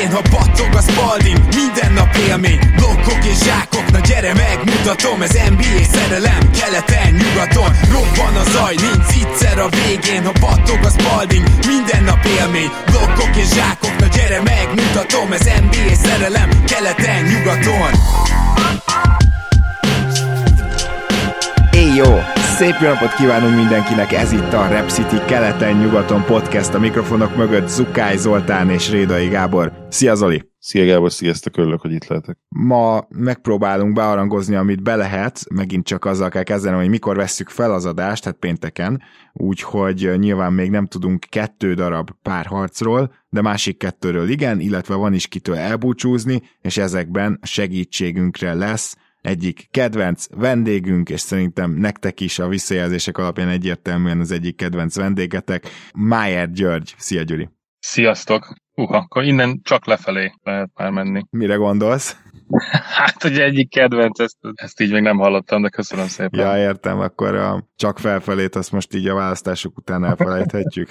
végén, ha battog a spalding Minden nap élmény, blokkok és zsákok Na gyere megmutatom, ez NBA szerelem Keleten, nyugaton, robban a zaj Nincs egyszer a végén, ha battog a spalding Minden nap élmény, blokkok és zsákok Na gyere megmutatom, ez NBA szerelem Keleten, nyugaton. Éj jó! Szép jó napot kívánunk mindenkinek, ez itt a Rep City keleten-nyugaton podcast, a mikrofonok mögött Zukály Zoltán és Rédai Gábor. Szia Zoli! Szia Gábor, sziasztok, örülök, hogy itt lehetek. Ma megpróbálunk bearangozni, amit be lehet, megint csak azzal kell kezdenem, hogy mikor vesszük fel az adást, tehát pénteken, úgyhogy nyilván még nem tudunk kettő darab párharcról, de másik kettőről igen, illetve van is kitől elbúcsúzni, és ezekben segítségünkre lesz egyik kedvenc vendégünk, és szerintem nektek is a visszajelzések alapján egyértelműen az egyik kedvenc vendégetek, Májer György. Szia Gyuri! Sziasztok! Uha, akkor innen csak lefelé lehet már menni. Mire gondolsz? Hát, hogy egyik kedvenc, ezt, ezt így még nem hallottam, de köszönöm szépen. Ja, értem, akkor a csak felfelét azt most így a választások után elfelejthetjük.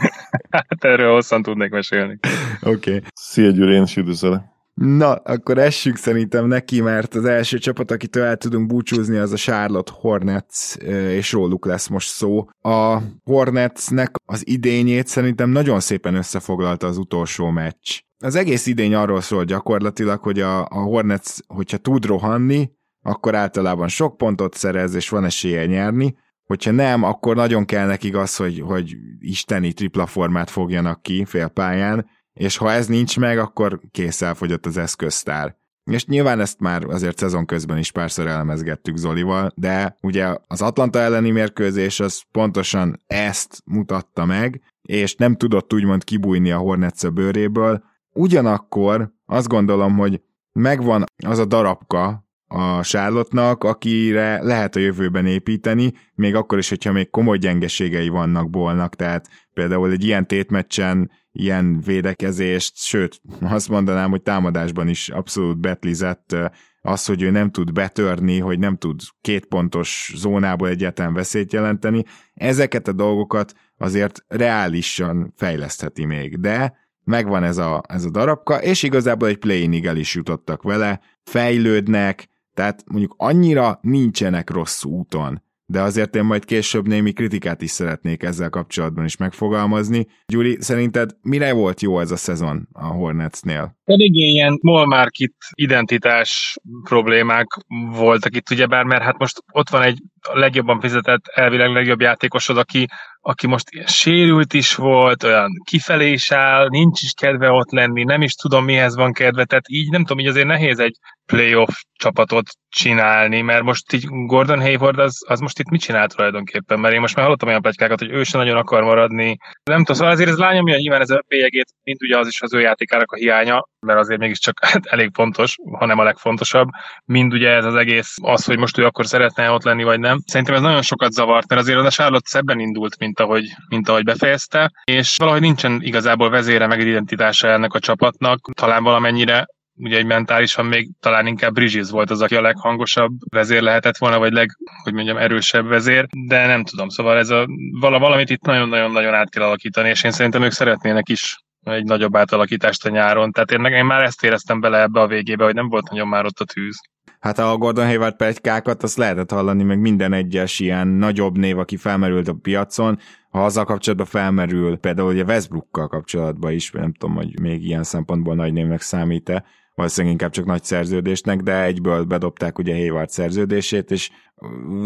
hát erről hosszan tudnék mesélni. Oké. Okay. Szia Gyuri, én is üdvözöllek. Na, akkor essük szerintem neki, mert az első csapat, akitől el tudunk búcsúzni, az a Charlotte Hornets, és róluk lesz most szó. A Hornetsnek az idényét szerintem nagyon szépen összefoglalta az utolsó meccs. Az egész idény arról szól gyakorlatilag, hogy a, a Hornets, hogyha tud rohanni, akkor általában sok pontot szerez, és van esélye nyerni, hogyha nem, akkor nagyon kell nekik az, hogy, hogy isteni tripla formát fogjanak ki félpályán, és ha ez nincs meg, akkor kész elfogyott az eszköztár. És nyilván ezt már azért szezon közben is párszor elemezgettük Zolival, de ugye az Atlanta elleni mérkőzés az pontosan ezt mutatta meg, és nem tudott úgymond kibújni a Hornets bőréből. Ugyanakkor azt gondolom, hogy megvan az a darabka a Charlotte-nak, akire lehet a jövőben építeni, még akkor is, hogyha még komoly gyengeségei vannak Bolnak, tehát például egy ilyen tétmeccsen ilyen védekezést, sőt, azt mondanám, hogy támadásban is abszolút betlizett az, hogy ő nem tud betörni, hogy nem tud két pontos zónából egyáltalán veszélyt jelenteni, ezeket a dolgokat azért reálisan fejlesztheti még, de megvan ez a, ez a darabka, és igazából egy play el is jutottak vele, fejlődnek, tehát mondjuk annyira nincsenek rossz úton de azért én majd később némi kritikát is szeretnék ezzel kapcsolatban is megfogalmazni. Gyuri, szerinted mire volt jó ez a szezon a Hornetsnél? Pedig ilyen small market identitás problémák voltak itt, ugyebár, mert hát most ott van egy legjobban fizetett, elvileg legjobb játékosod, aki, aki most sérült is volt, olyan kifelé is áll, nincs is kedve ott lenni, nem is tudom mihez van kedve, tehát így nem tudom, így azért nehéz egy playoff csapatot csinálni, mert most így Gordon Hayward az, az most itt mit csinál tulajdonképpen, mert én most már hallottam olyan pletykákat, hogy ő sem nagyon akar maradni. Nem tudom, szóval azért ez lányom, hogy nyilván ez a bélyegét, mint ugye az is az ő játékának a hiánya, mert azért mégiscsak hát elég fontos, hanem a legfontosabb, mind ugye ez az egész, az, hogy most ő akkor szeretne ott lenni, vagy nem. Szerintem ez nagyon sokat zavart, mert azért a Charlotte szebben indult, mint ahogy, mint ahogy befejezte, és valahogy nincsen igazából vezére meg identitása ennek a csapatnak, talán valamennyire ugye egy mentálisan még talán inkább Bridges volt az, aki a leghangosabb vezér lehetett volna, vagy leg, hogy mondjam, erősebb vezér, de nem tudom, szóval ez a, vala, valamit itt nagyon-nagyon-nagyon át kell alakítani, és én szerintem ők szeretnének is egy nagyobb átalakítást a nyáron. Tehát én, én már ezt éreztem bele ebbe a végébe, hogy nem volt nagyon már ott a tűz. Hát a Gordon Hayward pegykákat azt lehetett hallani, meg minden egyes ilyen nagyobb név, aki felmerült a piacon, ha azzal kapcsolatban felmerül, például ugye Westbrookkal kapcsolatban is, nem tudom, hogy még ilyen szempontból nagy névnek számít-e, valószínűleg inkább csak nagy szerződésnek, de egyből bedobták ugye Hayward szerződését, és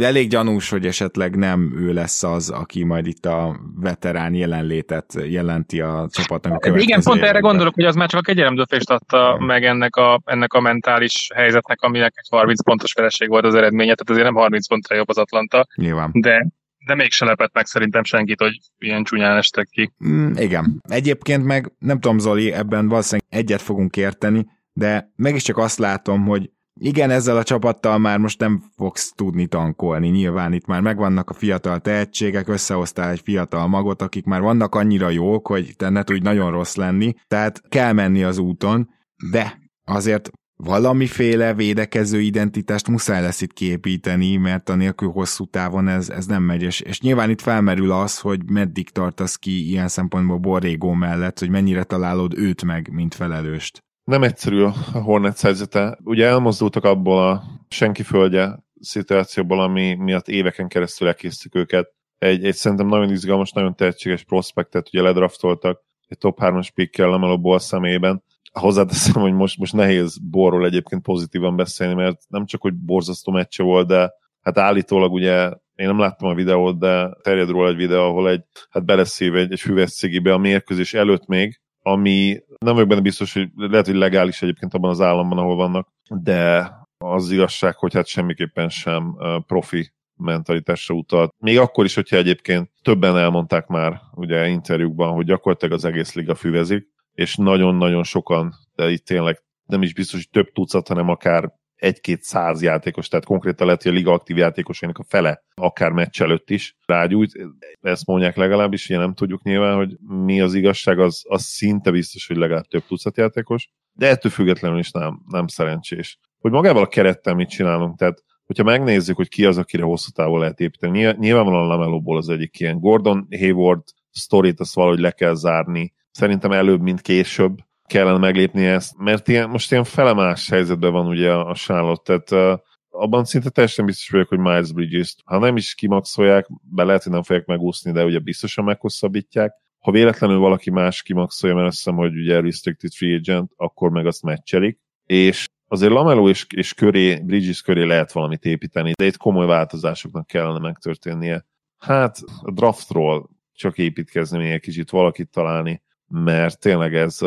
elég gyanús, hogy esetleg nem ő lesz az, aki majd itt a veterán jelenlétet jelenti a csapatnak a Igen, pont erre gondolok, hogy az már csak a kegyelemdöfést adta Igen. meg ennek a, ennek a mentális helyzetnek, aminek egy 30 pontos vereség volt az eredménye, tehát azért nem 30 pontra jobb az Atlanta. Nyilván. De de még se lepett meg szerintem senkit, hogy ilyen csúnyán estek ki. Mm, igen. Egyébként meg nem tudom, Zoli, ebben valószínűleg egyet fogunk érteni, de mégiscsak azt látom, hogy igen, ezzel a csapattal már most nem fogsz tudni tankolni, nyilván itt már megvannak a fiatal tehetségek, összehoztál egy fiatal magot, akik már vannak annyira jók, hogy te ne tudj nagyon rossz lenni, tehát kell menni az úton, de azért valamiféle védekező identitást muszáj lesz itt kiépíteni, mert anélkül hosszú távon ez, ez nem megy, és, és nyilván itt felmerül az, hogy meddig tartasz ki ilyen szempontból Borrégó mellett, hogy mennyire találod őt meg, mint felelőst. Nem egyszerű a Hornet helyzete. Ugye elmozdultak abból a senki földje szituációból, ami miatt éveken keresztül elkészítük őket. Egy, egy szerintem nagyon izgalmas, nagyon tehetséges prospektet ugye ledraftoltak, egy top 3-as pickkel Lamelo szemében, hozzáteszem, hogy most, most nehéz borról egyébként pozitívan beszélni, mert nem csak, hogy borzasztó meccse volt, de hát állítólag ugye én nem láttam a videót, de terjed róla egy videó, ahol egy, hát beleszív egy, egy füves cigibe a mérkőzés előtt még, ami nem vagyok benne biztos, hogy lehet, hogy legális egyébként abban az államban, ahol vannak, de az igazság, hogy hát semmiképpen sem profi mentalitásra utalt. Még akkor is, hogyha egyébként többen elmondták már ugye interjúkban, hogy gyakorlatilag az egész liga füvezik, és nagyon-nagyon sokan, de itt tényleg nem is biztos, hogy több tucat, hanem akár egy-két száz játékos, tehát konkrétan lehet, hogy a liga aktív játékosainak a fele, akár meccs előtt is rágyújt. Ezt mondják legalábbis, ilyen nem tudjuk nyilván, hogy mi az igazság, az, az szinte biztos, hogy legalább több tucat játékos, de ettől függetlenül is nem, nem szerencsés. Hogy magával a kerettel mit csinálunk, tehát hogyha megnézzük, hogy ki az, akire hosszú távon lehet építeni, nyilvánvalóan Lamelóból az egyik ilyen. Gordon Hayward sztorit, azt valahogy le kell zárni, szerintem előbb, mint később kellene meglépni ezt, mert ilyen, most ilyen felemás helyzetben van ugye a Charlotte, tehát abban szinte teljesen biztos vagyok, hogy Miles bridges ha nem is kimaxolják, be lehet, hogy nem fogják megúszni, de ugye biztosan meghosszabbítják. Ha véletlenül valaki más kimaxolja, mert azt hiszem, hogy ugye restricted free agent, akkor meg azt meccselik, és azért Lamelo és, és köré, Bridges köré lehet valamit építeni, de itt komoly változásoknak kellene megtörténnie. Hát a draftról csak építkezni még egy kicsit, valakit találni, mert tényleg ez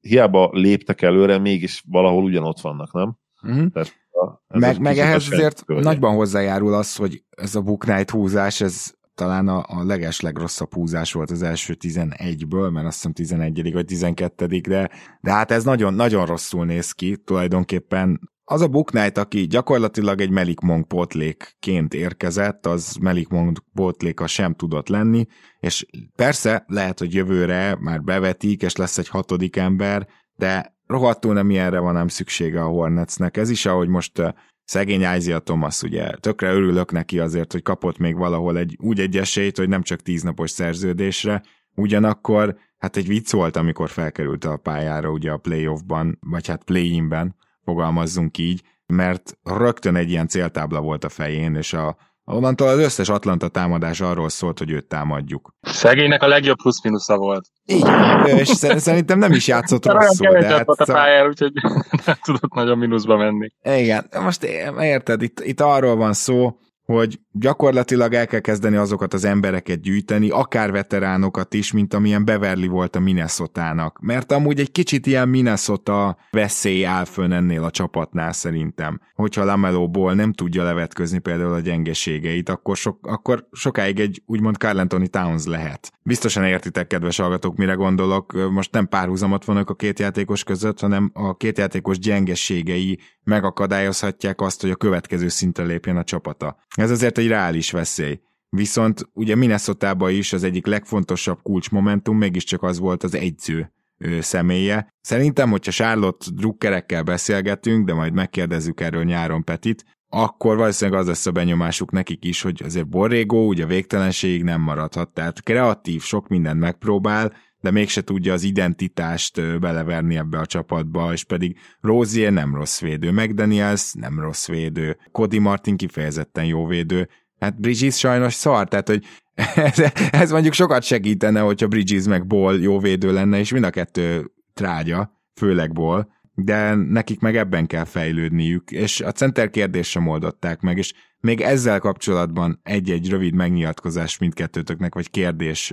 hiába léptek előre, mégis valahol ugyanott vannak, nem? Mm. Tehát, ez meg, meg ehhez azért környe. nagyban hozzájárul az, hogy ez a Book Night húzás, ez talán a, a leges legrosszabb húzás volt az első 11-ből, mert azt hiszem 11 vagy 12 de, de hát ez nagyon, nagyon rosszul néz ki, tulajdonképpen az a Book Knight, aki gyakorlatilag egy Melik Monk pótlékként érkezett, az Melik Monk pótléka sem tudott lenni, és persze lehet, hogy jövőre már bevetik, és lesz egy hatodik ember, de rohadtul nem ilyenre van nem szüksége a Hornetsnek. Ez is, ahogy most szegény Isaiah Thomas, ugye, tökre örülök neki azért, hogy kapott még valahol egy, úgy egy esélyt, hogy nem csak tíznapos szerződésre, ugyanakkor hát egy vicc volt, amikor felkerült a pályára ugye a playoffban, vagy hát play-inben, fogalmazzunk így, mert rögtön egy ilyen céltábla volt a fején, és a, onnantól az összes Atlanta támadás arról szólt, hogy őt támadjuk. Szegénynek a legjobb plusz-minusza volt. Így, és szerintem nem is játszott rosszul. De hát, a szóval- pályára, úgyhogy nem tudott nagyon mínuszba menni. Igen, most érted, itt, itt arról van szó, hogy gyakorlatilag el kell kezdeni azokat az embereket gyűjteni, akár veteránokat is, mint amilyen Beverly volt a minnesota Mert amúgy egy kicsit ilyen Minnesota veszély áll fönn ennél a csapatnál szerintem. Hogyha Lamelóból nem tudja levetközni például a gyengeségeit, akkor, sok, akkor sokáig egy úgymond Carl Anthony Towns lehet. Biztosan értitek, kedves hallgatók, mire gondolok. Most nem párhuzamot vannak a két játékos között, hanem a két játékos gyengeségei megakadályozhatják azt, hogy a következő szintre lépjen a csapata. Ez azért egy reális veszély. Viszont ugye minnesota is az egyik legfontosabb kulcsmomentum mégiscsak az volt az egyző személye. Szerintem, hogyha Charlotte drukkerekkel beszélgetünk, de majd megkérdezzük erről nyáron Petit, akkor valószínűleg az lesz a benyomásuk nekik is, hogy azért Borrego ugye végtelenségig nem maradhat, tehát kreatív, sok mindent megpróbál, de mégse tudja az identitást beleverni ebbe a csapatba, és pedig Rozier nem rossz védő, McDaniels nem rossz védő, Cody Martin kifejezetten jó védő, hát Bridges sajnos szar, tehát hogy ez, ez mondjuk sokat segítene, hogyha Bridges meg Ball jó védő lenne, és mind a kettő trágya, főleg Ball, de nekik meg ebben kell fejlődniük, és a center kérdést sem oldották meg, és még ezzel kapcsolatban egy-egy rövid megnyilatkozás mindkettőtöknek, vagy kérdés.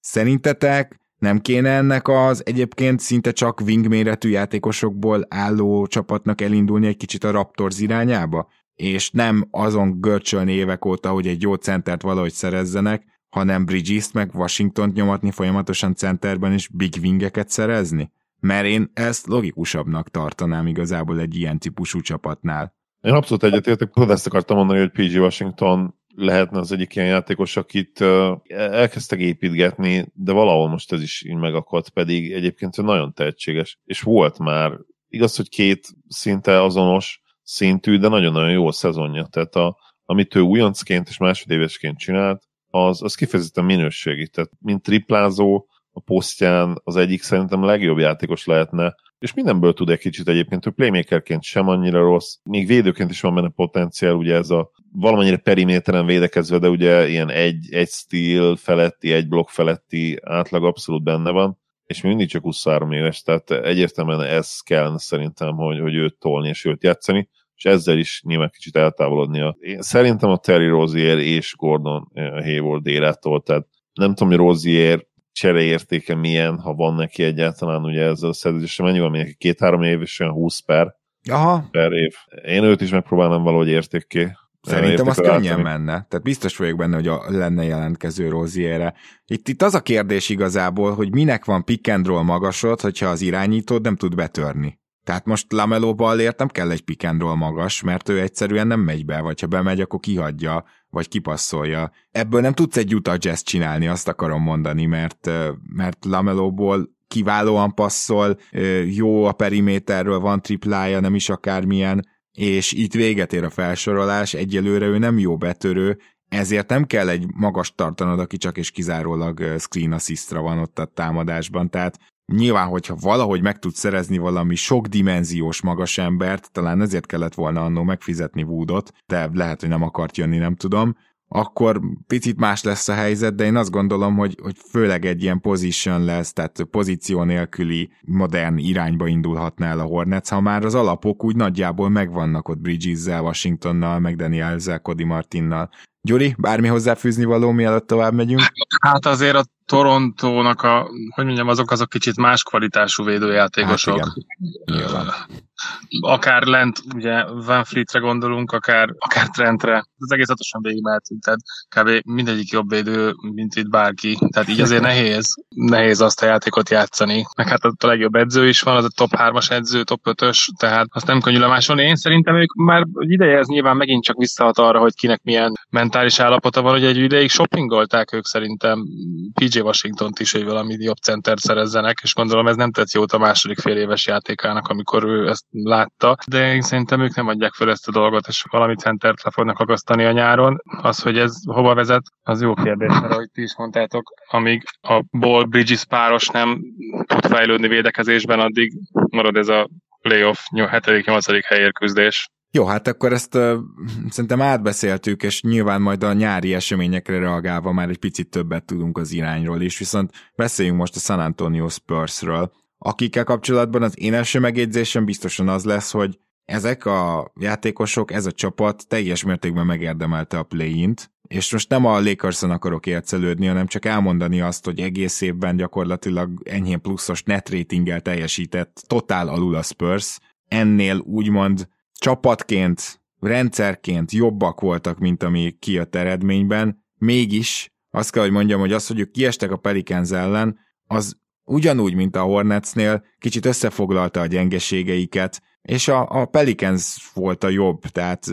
Szerintetek nem kéne ennek az egyébként szinte csak wing méretű játékosokból álló csapatnak elindulni egy kicsit a Raptors irányába? És nem azon görcsölni évek óta, hogy egy jó centert valahogy szerezzenek, hanem Bridges-t meg Washington nyomatni folyamatosan centerben és big wingeket szerezni? Mert én ezt logikusabbnak tartanám igazából egy ilyen típusú csapatnál. Én abszolút egyetértek, hogy ezt akartam mondani, hogy PG Washington lehetne az egyik ilyen játékos, akit elkezdtek építgetni, de valahol most ez is így megakadt, pedig egyébként ő nagyon tehetséges, és volt már igaz, hogy két szinte azonos szintű, de nagyon-nagyon jó a szezonja. Tehát a, amit ő újoncként és másodévesként csinált, az, az kifejezetten minőségi. Tehát mint triplázó a posztján az egyik szerintem legjobb játékos lehetne, és mindenből tud egy kicsit egyébként, hogy playmakerként sem annyira rossz, még védőként is van benne potenciál, ugye ez a valamennyire periméteren védekezve, de ugye ilyen egy, egy stíl feletti, egy blokk feletti átlag abszolút benne van, és mindig csak 23 éves, tehát egyértelműen ez kell szerintem, hogy, hogy őt tolni és őt játszani, és ezzel is nyilván kicsit eltávolodnia. Én szerintem a Terry Rozier és Gordon Hayward érától, tehát nem tudom, hogy Rozier csereértéke milyen, ha van neki egyáltalán ugye ezzel a szerződésre, mennyi van neki két-három év, és olyan 20 per, Aha. per év. Én őt is megpróbálnám valahogy értékké Szerintem az könnyen menne. Tehát biztos vagyok benne, hogy a, lenne jelentkező Roziere. Itt, itt az a kérdés igazából, hogy minek van pick and roll magasod, hogyha az irányítód nem tud betörni. Tehát most Lamelo ballért nem kell egy pick and roll magas, mert ő egyszerűen nem megy be, vagy ha bemegy, akkor kihagyja, vagy kipasszolja. Ebből nem tudsz egy Utah Jazz csinálni, azt akarom mondani, mert, mert Lamelóból kiválóan passzol, jó a periméterről, van triplája, nem is akármilyen, és itt véget ér a felsorolás, egyelőre ő nem jó betörő, ezért nem kell egy magas tartanod, aki csak és kizárólag screen assistra van ott a támadásban, tehát Nyilván, hogyha valahogy meg tudsz szerezni valami sokdimenziós magas embert, talán ezért kellett volna annó megfizetni Woodot, de lehet, hogy nem akart jönni, nem tudom, akkor picit más lesz a helyzet, de én azt gondolom, hogy, hogy főleg egy ilyen position lesz, tehát pozíció nélküli modern irányba indulhatna el a Hornets, ha már az alapok úgy nagyjából megvannak ott Bridges-zel, Washingtonnal, meg Daniel-zel, Cody Martinnal. Gyuri, bármi hozzáfűzni való, mielőtt tovább megyünk? Hát azért a Torontónak a, hogy mondjam, azok azok kicsit más kvalitású védőjátékosok. Hát igen. Akár lent, ugye Van Fleetre gondolunk, akár, akár Trentre. Ez egész hatosan végigmehetünk, tehát kb. mindegyik jobb védő, mint itt bárki. Tehát így azért nehéz, nehéz azt a játékot játszani. Meg hát a legjobb edző is van, az a top 3-as edző, top 5-ös, tehát azt nem könnyű lemásolni. Én szerintem ők már ideje ez nyilván megint csak visszahat arra, hogy kinek milyen mentális állapota van, hogy egy ideig shoppingolták ők szerintem PJ Washington-t is, hogy valami jobb center szerezzenek, és gondolom ez nem tett jót a második fél éves játékának, amikor ő ezt látta, de én szerintem ők nem adják fel ezt a dolgot, és valami centert le fognak akasztani a nyáron. Az, hogy ez hova vezet, az jó kérdés, mert ahogy ti is mondtátok, amíg a Ball Bridges páros nem tud fejlődni védekezésben, addig marad ez a playoff 7.-8. helyért küzdés. Jó, hát akkor ezt uh, szerintem átbeszéltük, és nyilván majd a nyári eseményekre reagálva már egy picit többet tudunk az irányról is, viszont beszéljünk most a San Antonio Spursről, akikkel kapcsolatban az én első megjegyzésem biztosan az lesz, hogy ezek a játékosok, ez a csapat teljes mértékben megérdemelte a play-int, és most nem a Lakerson akarok ércelődni, hanem csak elmondani azt, hogy egész évben gyakorlatilag enyhén pluszos net ratinggel teljesített, totál alul a Spurs, ennél úgymond csapatként, rendszerként jobbak voltak, mint ami kijött eredményben, mégis azt kell, hogy mondjam, hogy az, hogy ők kiestek a Pelicans ellen, az ugyanúgy, mint a Hornetsnél, kicsit összefoglalta a gyengeségeiket, és a, a Pelicans volt a jobb, tehát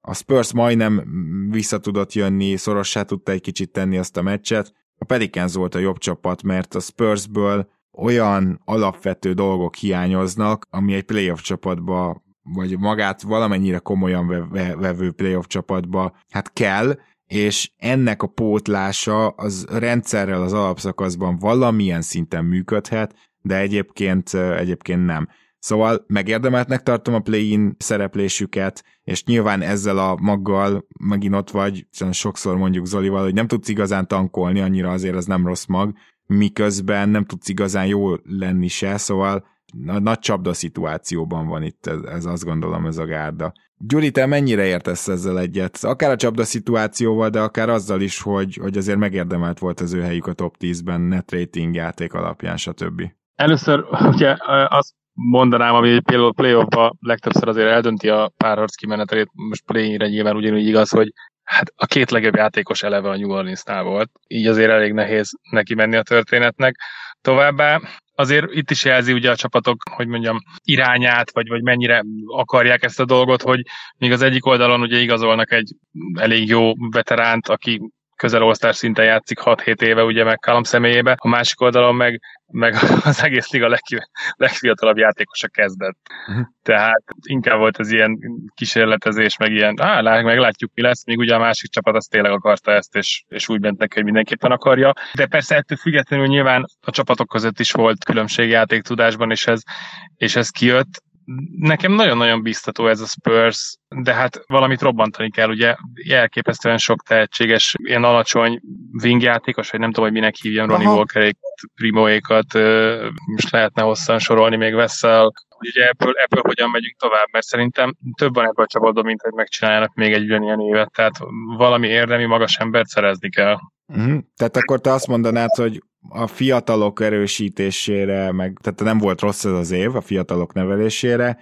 a Spurs majdnem vissza tudott jönni, szorossá tudta egy kicsit tenni azt a meccset, a Pelicans volt a jobb csapat, mert a Spursből olyan alapvető dolgok hiányoznak, ami egy playoff csapatba vagy magát valamennyire komolyan vevő playoff csapatba, hát kell, és ennek a pótlása az rendszerrel az alapszakaszban valamilyen szinten működhet, de egyébként, egyébként nem. Szóval megérdemeltnek tartom a play-in szereplésüket, és nyilván ezzel a maggal megint ott vagy, sokszor mondjuk Zolival, hogy nem tudsz igazán tankolni, annyira azért az nem rossz mag, miközben nem tudsz igazán jó lenni se, szóval nagy csapda szituációban van itt, ez, ez azt gondolom ez a gárda. Gyuri, te mennyire értesz ezzel egyet? Akár a csapda szituációval, de akár azzal is, hogy, hogy azért megérdemelt volt az ő helyük a top 10-ben, net rating játék alapján, stb. Először ugye azt mondanám, ami például playoffba legtöbbször azért eldönti a párharc kimenetelét, most play-re nyilván ugyanúgy igaz, hogy hát a két legjobb játékos eleve a New Orleans-nál volt, így azért elég nehéz neki menni a történetnek. Továbbá azért itt is jelzi ugye a csapatok, hogy mondjam, irányát, vagy, vagy mennyire akarják ezt a dolgot, hogy még az egyik oldalon ugye igazolnak egy elég jó veteránt, aki közel szinten játszik 6-7 éve ugye meg Callum személyébe, a másik oldalon meg meg az egész liga leg, legfiatalabb játékosa kezdett. Uh-huh. Tehát inkább volt ez ilyen kísérletezés, meg ilyen, á, meglátjuk mi lesz, még ugye a másik csapat az tényleg akarta ezt, és, és úgy ment neki, hogy mindenképpen akarja. De persze ettől függetlenül nyilván a csapatok között is volt különbség játéktudásban, és ez, és ez kijött nekem nagyon-nagyon biztató ez a Spurs, de hát valamit robbantani kell, ugye elképesztően sok tehetséges, ilyen alacsony wingjátékos, vagy nem tudom, hogy minek hívjam, Ronnie Walkerékat, Primoékat, most lehetne hosszan sorolni még Vessel, hogy ugye ebből, ebből hogyan megyünk tovább, mert szerintem több van ebből a csapatban, mint hogy megcsináljanak még egy ugyanilyen évet, tehát valami érdemi magas embert szerezni kell. Uh-huh. Tehát akkor te azt mondanád, hogy a fiatalok erősítésére, meg tehát nem volt rossz ez az év a fiatalok nevelésére,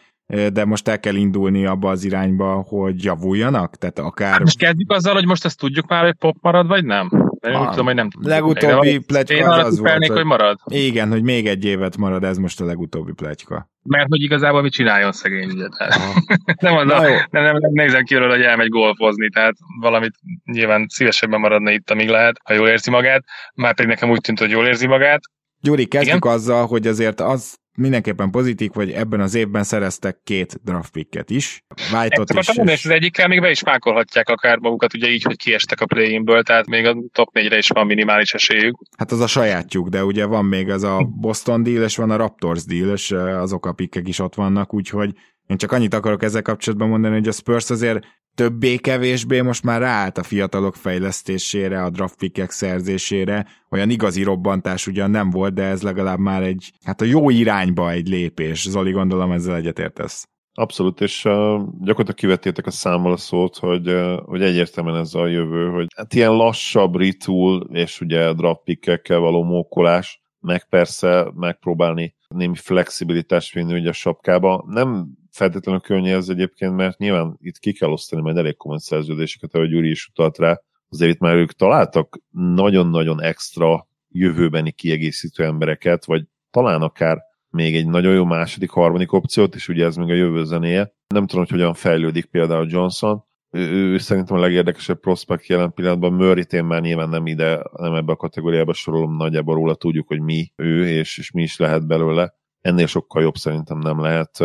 de most el kell indulni abba az irányba, hogy javuljanak? Tehát akár... Most kezdjük azzal, hogy most ezt tudjuk már, hogy pop marad, vagy nem? Én úgy tudom, hogy nem tudjuk. Legutóbbi pletyka az, az volt, hogy... hogy marad. Igen, hogy még egy évet marad, ez most a legutóbbi pletyka. Mert hogy igazából mit csináljon szegény, ugye? nem, az a, nem, nem, nem, nézem ki hogy elmegy golfozni, tehát valamit nyilván szívesebben maradna itt, amíg lehet, ha jól érzi magát. Már pedig nekem úgy tűnt, hogy jól érzi magát. Gyuri, kezdjük Igen? azzal, hogy azért az mindenképpen pozitív, hogy ebben az évben szereztek két draft picket is. White-ot is. Mondani, és az egyikkel még be is mákolhatják akár magukat, ugye így, hogy kiestek a play tehát még a top 4-re is van minimális esélyük. Hát az a sajátjuk, de ugye van még ez a Boston deal, és van a Raptors deal, és azok a pikkek is ott vannak, úgyhogy én csak annyit akarok ezzel kapcsolatban mondani, hogy a Spurs azért többé-kevésbé most már ráállt a fiatalok fejlesztésére, a draftpickek szerzésére. Olyan igazi robbantás ugyan nem volt, de ez legalább már egy, hát a jó irányba egy lépés. Zoli, gondolom ezzel egyetértesz. Abszolút, és uh, gyakorlatilag kivettétek a számmal a szót, hogy, uh, hogy egyértelműen ez a jövő, hogy hát ilyen lassabb retool, és ugye draftpickekkel való mókolás, meg persze megpróbálni némi flexibilitást vinni ugye a sapkába. Nem feltétlenül könnyű ez egyébként, mert nyilván itt ki kell osztani majd elég komoly szerződéseket, ahogy Gyuri is utalt rá. Azért itt már ők találtak nagyon-nagyon extra jövőbeni kiegészítő embereket, vagy talán akár még egy nagyon jó második, harmadik opciót, és ugye ez még a jövő zenéje. Nem tudom, hogy hogyan fejlődik például Johnson. Ő, ő szerintem a legérdekesebb prospekt jelen pillanatban. murray én már nyilván nem ide, nem ebbe a kategóriába sorolom, nagyjából róla tudjuk, hogy mi ő, és, és mi is lehet belőle. Ennél sokkal jobb szerintem nem lehet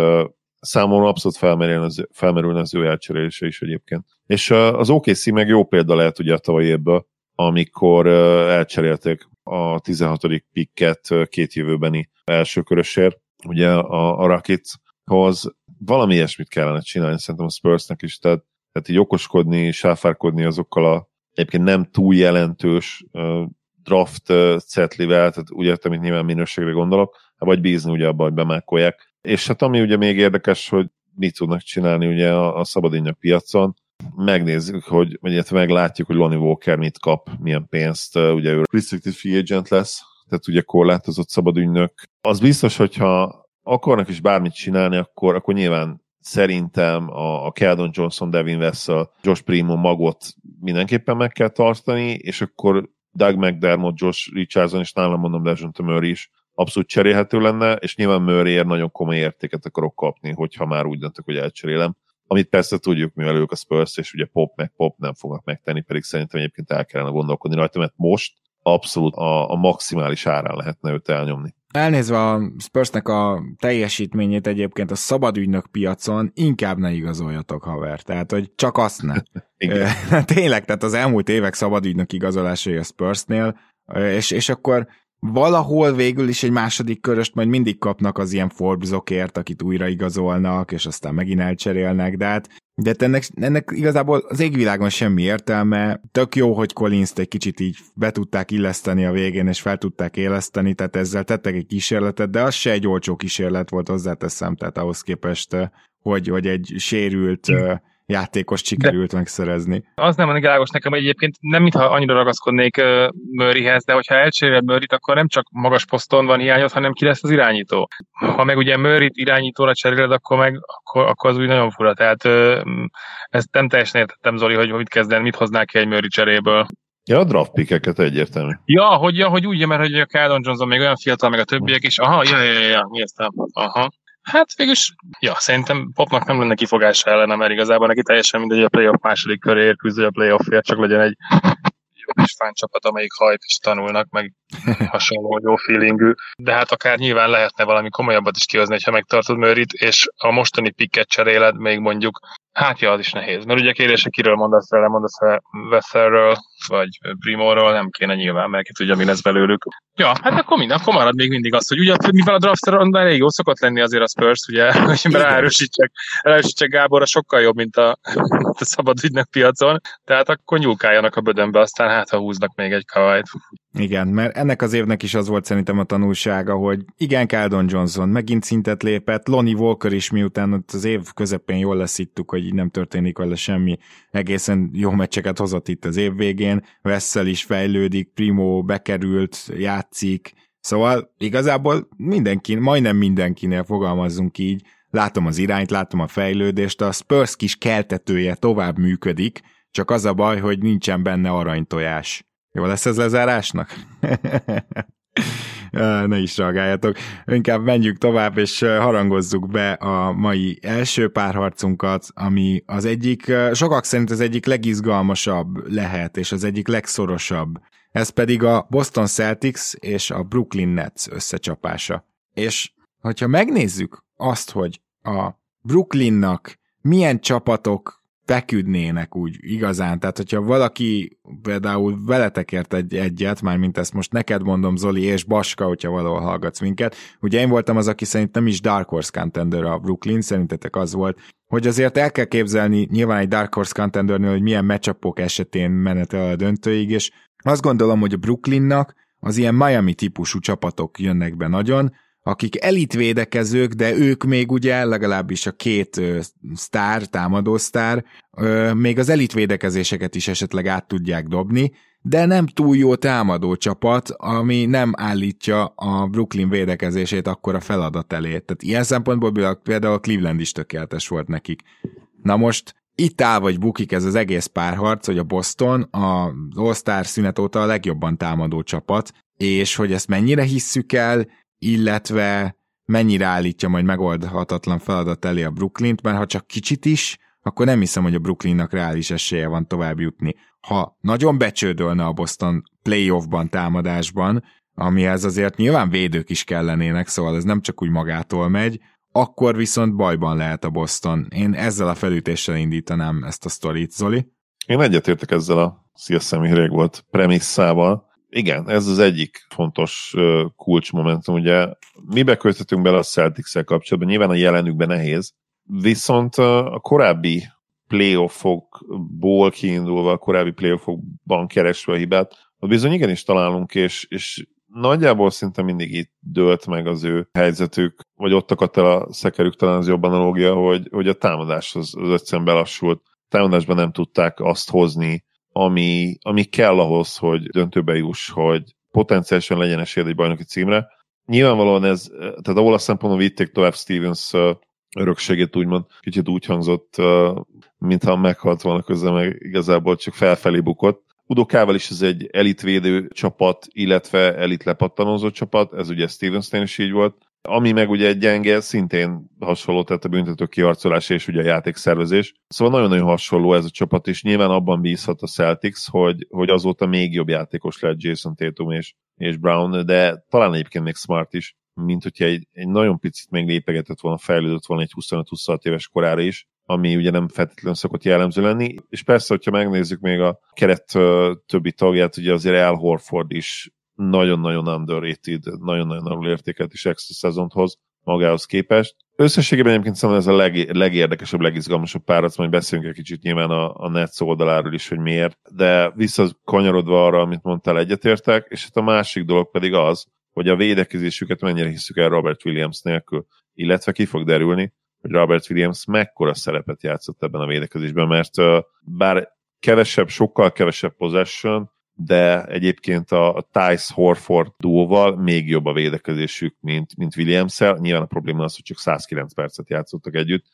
számomra abszolút felmerülne az, felmerülne az ő elcserélése is egyébként. És az OKC meg jó példa lehet ugye a tavalyi évből, amikor elcserélték a 16. pikket két jövőbeni elsőkörösért, ugye a, a Rocketshoz valami ilyesmit kellene csinálni szerintem a Spursnek is, tehát, tehát így okoskodni, sáfárkodni azokkal a egyébként nem túl jelentős draft cetlivel, tehát úgy értem, hogy nyilván minőségre gondolok, vagy bízni ugye abban, hogy bemákolják, és hát ami ugye még érdekes, hogy mit tudnak csinálni ugye a, a szabadények piacon, megnézzük, hogy, vagy illetve meglátjuk, hogy Lonnie Walker mit kap, milyen pénzt, ugye ő restricted free agent lesz, tehát ugye korlátozott szabadügynök. Az biztos, hogyha akarnak is bármit csinálni, akkor, akkor nyilván szerintem a, a Keldon Johnson, Devin Vessel, Josh Primo magot mindenképpen meg kell tartani, és akkor Doug McDermott, Josh Richardson, és nálam mondom Lejon Murray is abszolút cserélhető lenne, és nyilván Murrayért nagyon komoly értéket akarok kapni, hogyha már úgy döntök, hogy elcserélem. Amit persze tudjuk, mivel ők a Spurs, és ugye Pop meg Pop nem fognak megtenni, pedig szerintem egyébként el kellene gondolkodni rajta, mert most abszolút a, a maximális árán lehetne őt elnyomni. Elnézve a Spursnek a teljesítményét egyébként a szabadügynök piacon inkább ne igazoljatok, haver. Tehát, hogy csak azt ne. Tényleg, tehát az elmúlt évek szabadügynök igazolásai a Spursnél, és, és akkor valahol végül is egy második köröst majd mindig kapnak az ilyen Forbesokért, akit újra igazolnak, és aztán megint elcserélnek, de hát de hát ennek, ennek igazából az égvilágon semmi értelme. Tök jó, hogy collins egy kicsit így be tudták illeszteni a végén, és fel tudták éleszteni, tehát ezzel tettek egy kísérletet, de az se egy olcsó kísérlet volt, hozzáteszem, tehát ahhoz képest, hogy, hogy egy sérült játékos sikerült de megszerezni. Az nem világos nekem, hogy egyébként nem mintha annyira ragaszkodnék uh, Murrayhez, de hogyha elcseréled Murrayt, akkor nem csak magas poszton van hiányod, hanem ki lesz az irányító. Ha meg ugye Murrayt irányítóra cseréled, akkor meg akkor, akkor az úgy nagyon fura. Tehát uh, ezt nem teljesen értettem, Zoli, hogy mit kezden, mit hoznák ki egy Murray cseréből. Ja, a draft pickeket egyértelmű. Ja, hogy, ja, hogy úgy, mert hogy a Keldon Johnson még olyan fiatal, meg a többiek is. Aha, ja, ja, ja, ja értem. Aha. Hát végülis, ja, szerintem Popnak nem lenne kifogása ellene, mert igazából neki teljesen mindegy, a playoff második köréért küzdő a playoffért, csak legyen egy kis fán csapat, amelyik hajt és tanulnak, meg hasonló jó feelingű, de hát akár nyilván lehetne valami komolyabbat is kihozni, ha megtartod Murrayt, és a mostani picket cseréled még mondjuk Hát ja, az is nehéz. Mert ugye kérdés, kiről mondasz el, mondasz el Vesselről, vagy Primóról, nem kéne nyilván, mert ki tudja, mi lesz belőlük. Ja, hát akkor minden, akkor marad még mindig az, hogy ugye, mivel a draftron elég jó szokott lenni azért a Spurs, ugye, hogy ráerősítsek, ráerősítsek Gáborra sokkal jobb, mint a, a szabad piacon, tehát akkor nyúlkáljanak a bödönbe, aztán hát ha húznak még egy kavajt. Igen, mert ennek az évnek is az volt szerintem a tanulsága, hogy igen, Caldon Johnson megint szintet lépett, Lonnie Walker is miután az év közepén jól leszíttuk, hogy így nem történik vele semmi, egészen jó meccseket hozott itt az év végén, Vessel is fejlődik, Primo bekerült, játszik, szóval igazából mindenki, majdnem mindenkinél fogalmazzunk így, látom az irányt, látom a fejlődést, a Spurs kis keltetője tovább működik, csak az a baj, hogy nincsen benne aranytojás. Jó lesz ez lezárásnak? ne is reagáljatok. Inkább menjünk tovább, és harangozzuk be a mai első párharcunkat, ami az egyik, sokak szerint az egyik legizgalmasabb lehet, és az egyik legszorosabb. Ez pedig a Boston Celtics és a Brooklyn Nets összecsapása. És hogyha megnézzük azt, hogy a Brooklynnak milyen csapatok feküdnének úgy igazán. Tehát, hogyha valaki például veletek ért egy egyet, már mint ezt most neked mondom, Zoli és Baska, hogyha valahol hallgatsz minket. Ugye én voltam az, aki szerint nem is Dark Horse contender a Brooklyn, szerintetek az volt, hogy azért el kell képzelni nyilván egy Dark Horse contendernél, hogy milyen matchupok esetén menetel a döntőig, és azt gondolom, hogy a Brooklynnak az ilyen Miami típusú csapatok jönnek be nagyon, akik elitvédekezők, de ők még ugye legalábbis a két ö, sztár, támadó sztár, ö, még az elitvédekezéseket is esetleg át tudják dobni, de nem túl jó támadó csapat, ami nem állítja a Brooklyn védekezését akkor a feladat elé. Tehát ilyen szempontból például a Cleveland is tökéletes volt nekik. Na most itt áll vagy bukik ez az egész párharc, hogy a Boston az All-Star szünet óta a legjobban támadó csapat, és hogy ezt mennyire hisszük el, illetve mennyire állítja majd megoldhatatlan feladat elé a Brooklynt, mert ha csak kicsit is, akkor nem hiszem, hogy a Brooklynnak reális esélye van tovább jutni. Ha nagyon becsődölne a Boston playoffban, támadásban, amihez azért nyilván védők is kellenének, szóval ez nem csak úgy magától megy, akkor viszont bajban lehet a Boston. Én ezzel a felütéssel indítanám ezt a sztorit, Zoli. Én egyetértek ezzel a szíveszemi rég volt premisszával, igen, ez az egyik fontos kulcsmomentum. Ugye mi beköthetünk bele a celtics kapcsolatban, nyilván a jelenükben nehéz, viszont a korábbi playoffokból kiindulva, a korábbi playoffokban keresve a hibát, ott bizony igenis találunk, és, és nagyjából szinte mindig itt dőlt meg az ő helyzetük, vagy ott akadt el a szekerük, talán az jobb analógia, hogy, hogy a támadás az, az egyszerűen belassult. A támadásban nem tudták azt hozni, ami, ami kell ahhoz, hogy döntőbe juss, hogy potenciálisan legyen esélyed egy bajnoki címre. Nyilvánvalóan ez, tehát ahol a szempontból vitték tovább Stevens örökségét úgymond, kicsit úgy hangzott, mintha meghalt volna közben, meg igazából csak felfelé bukott. Udokával is ez egy elitvédő csapat, illetve elit lepattanózó csapat, ez ugye Stevensnél is így volt. Ami meg ugye gyenge, szintén hasonló, tehát a büntető kiharcolás és ugye a játékszervezés. Szóval nagyon-nagyon hasonló ez a csapat, és nyilván abban bízhat a Celtics, hogy, hogy azóta még jobb játékos lett Jason Tatum és, és Brown, de talán egyébként még Smart is, mint hogyha egy, egy nagyon picit még lépegetett volna, fejlődött volna egy 25-26 éves korára is, ami ugye nem feltétlenül szokott jellemző lenni. És persze, hogyha megnézzük még a keret többi tagját, ugye azért Al Horford is nagyon-nagyon underrated, nagyon-nagyon alulértékelt is extra szezont hoz magához képest. Összességében egyébként szerintem ez a leg, legérdekesebb, legizgalmasabb párat, majd beszélünk egy kicsit nyilván a, a Nets oldaláról is, hogy miért, de visszakanyarodva arra, amit mondtál, egyetértek, és hát a másik dolog pedig az, hogy a védekezésüket mennyire hiszük el Robert Williams nélkül, illetve ki fog derülni, hogy Robert Williams mekkora szerepet játszott ebben a védekezésben, mert bár kevesebb, sokkal kevesebb possession, de egyébként a, Tice Horford duóval még jobb a védekezésük, mint, mint Williams-el. Nyilván a probléma az, hogy csak 109 percet játszottak együtt.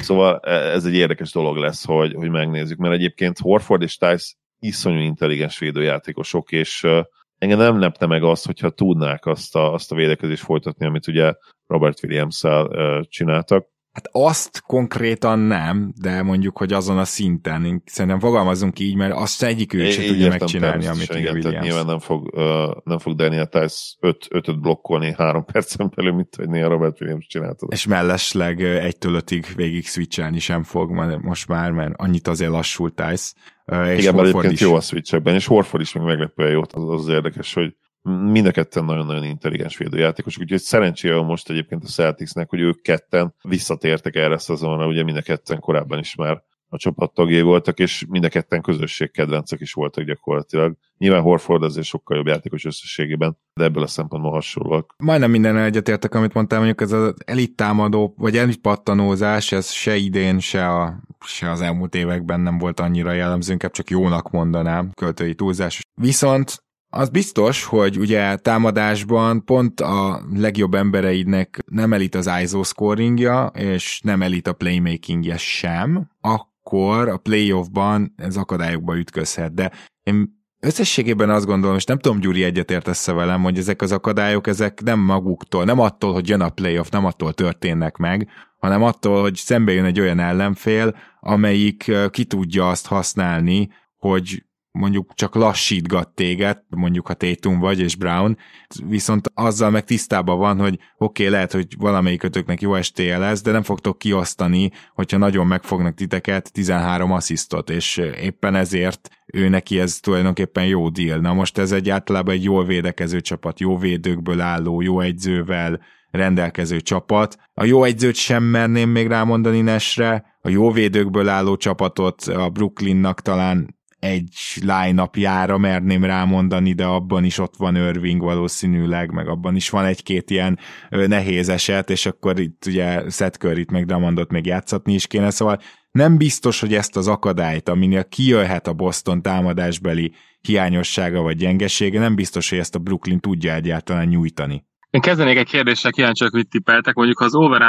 Szóval e, ez egy érdekes dolog lesz, hogy, hogy megnézzük, mert egyébként Horford és Tice iszonyú intelligens védőjátékosok, és uh, engem nem lepne meg azt, hogyha tudnák azt a, azt a védekezést folytatni, amit ugye Robert Williams-el uh, csináltak. Hát azt konkrétan nem, de mondjuk, hogy azon a szinten. Szerintem fogalmazunk így, mert azt egyik ő sem tudja megcsinálni, amit igen, Williams. Nyilván nem fog, uh, nem fog Daniel Tice 5 öt, blokkolni három percen belül, mint hogy néha Robert Williams csinálta. És mellesleg egytől ötig végig switchelni sem fog most már, mert annyit azért lassult Tice. Uh, igen, mert egyébként is. jó a switchekben, és Horford is még meglepően jó, az, az érdekes, hogy mind a ketten nagyon-nagyon intelligens védőjátékosok, úgyhogy szerencsére most egyébként a Celticsnek, hogy ők ketten visszatértek erre a szezonra, ugye mind a ketten korábban is már a csapat tagjai voltak, és mind a ketten közösségkedvencek is voltak gyakorlatilag. Nyilván Horford azért sokkal jobb játékos összességében, de ebből a szempontból hasonlóak. Majdnem minden egyetértek, amit mondtam, mondjuk ez az elit támadó, vagy elit pattanózás, ez se idén, se, a, se az elmúlt években nem volt annyira jellemző, inkább csak jónak mondanám, költői túlzás. Viszont az biztos, hogy ugye támadásban pont a legjobb embereidnek nem elit az ISO scoringja, és nem elit a playmakingje sem, akkor a playoffban ez akadályokba ütközhet. De én összességében azt gondolom, és nem tudom, Gyuri egyetért össze velem, hogy ezek az akadályok, ezek nem maguktól, nem attól, hogy jön a playoff, nem attól történnek meg, hanem attól, hogy szembe jön egy olyan ellenfél, amelyik ki tudja azt használni, hogy mondjuk csak lassítgat téged, mondjuk ha Tatum vagy és Brown, viszont azzal meg tisztában van, hogy oké, okay, lehet, hogy valamelyikötöknek jó estéje lesz, de nem fogtok kiosztani, hogyha nagyon megfognak titeket 13 asszisztot, és éppen ezért ő neki ez tulajdonképpen jó deal. Na most ez egy általában egy jól védekező csapat, jó védőkből álló, jó egyzővel, rendelkező csapat. A jó egyzőt sem merném még rámondani Nesre, a jó védőkből álló csapatot a Brooklynnak talán egy line-upjára merném rámondani, de abban is ott van Irving valószínűleg, meg abban is van egy-két ilyen nehéz eset, és akkor itt ugye Seth Curry-t meg Damondot még játszatni is kéne, szóval nem biztos, hogy ezt az akadályt, aminél kijöhet a Boston támadásbeli hiányossága vagy gyengesége, nem biztos, hogy ezt a Brooklyn tudja egyáltalán nyújtani. Én kezdenék egy kérdéssel, kíváncsi hogy tippeltek. Mondjuk, az over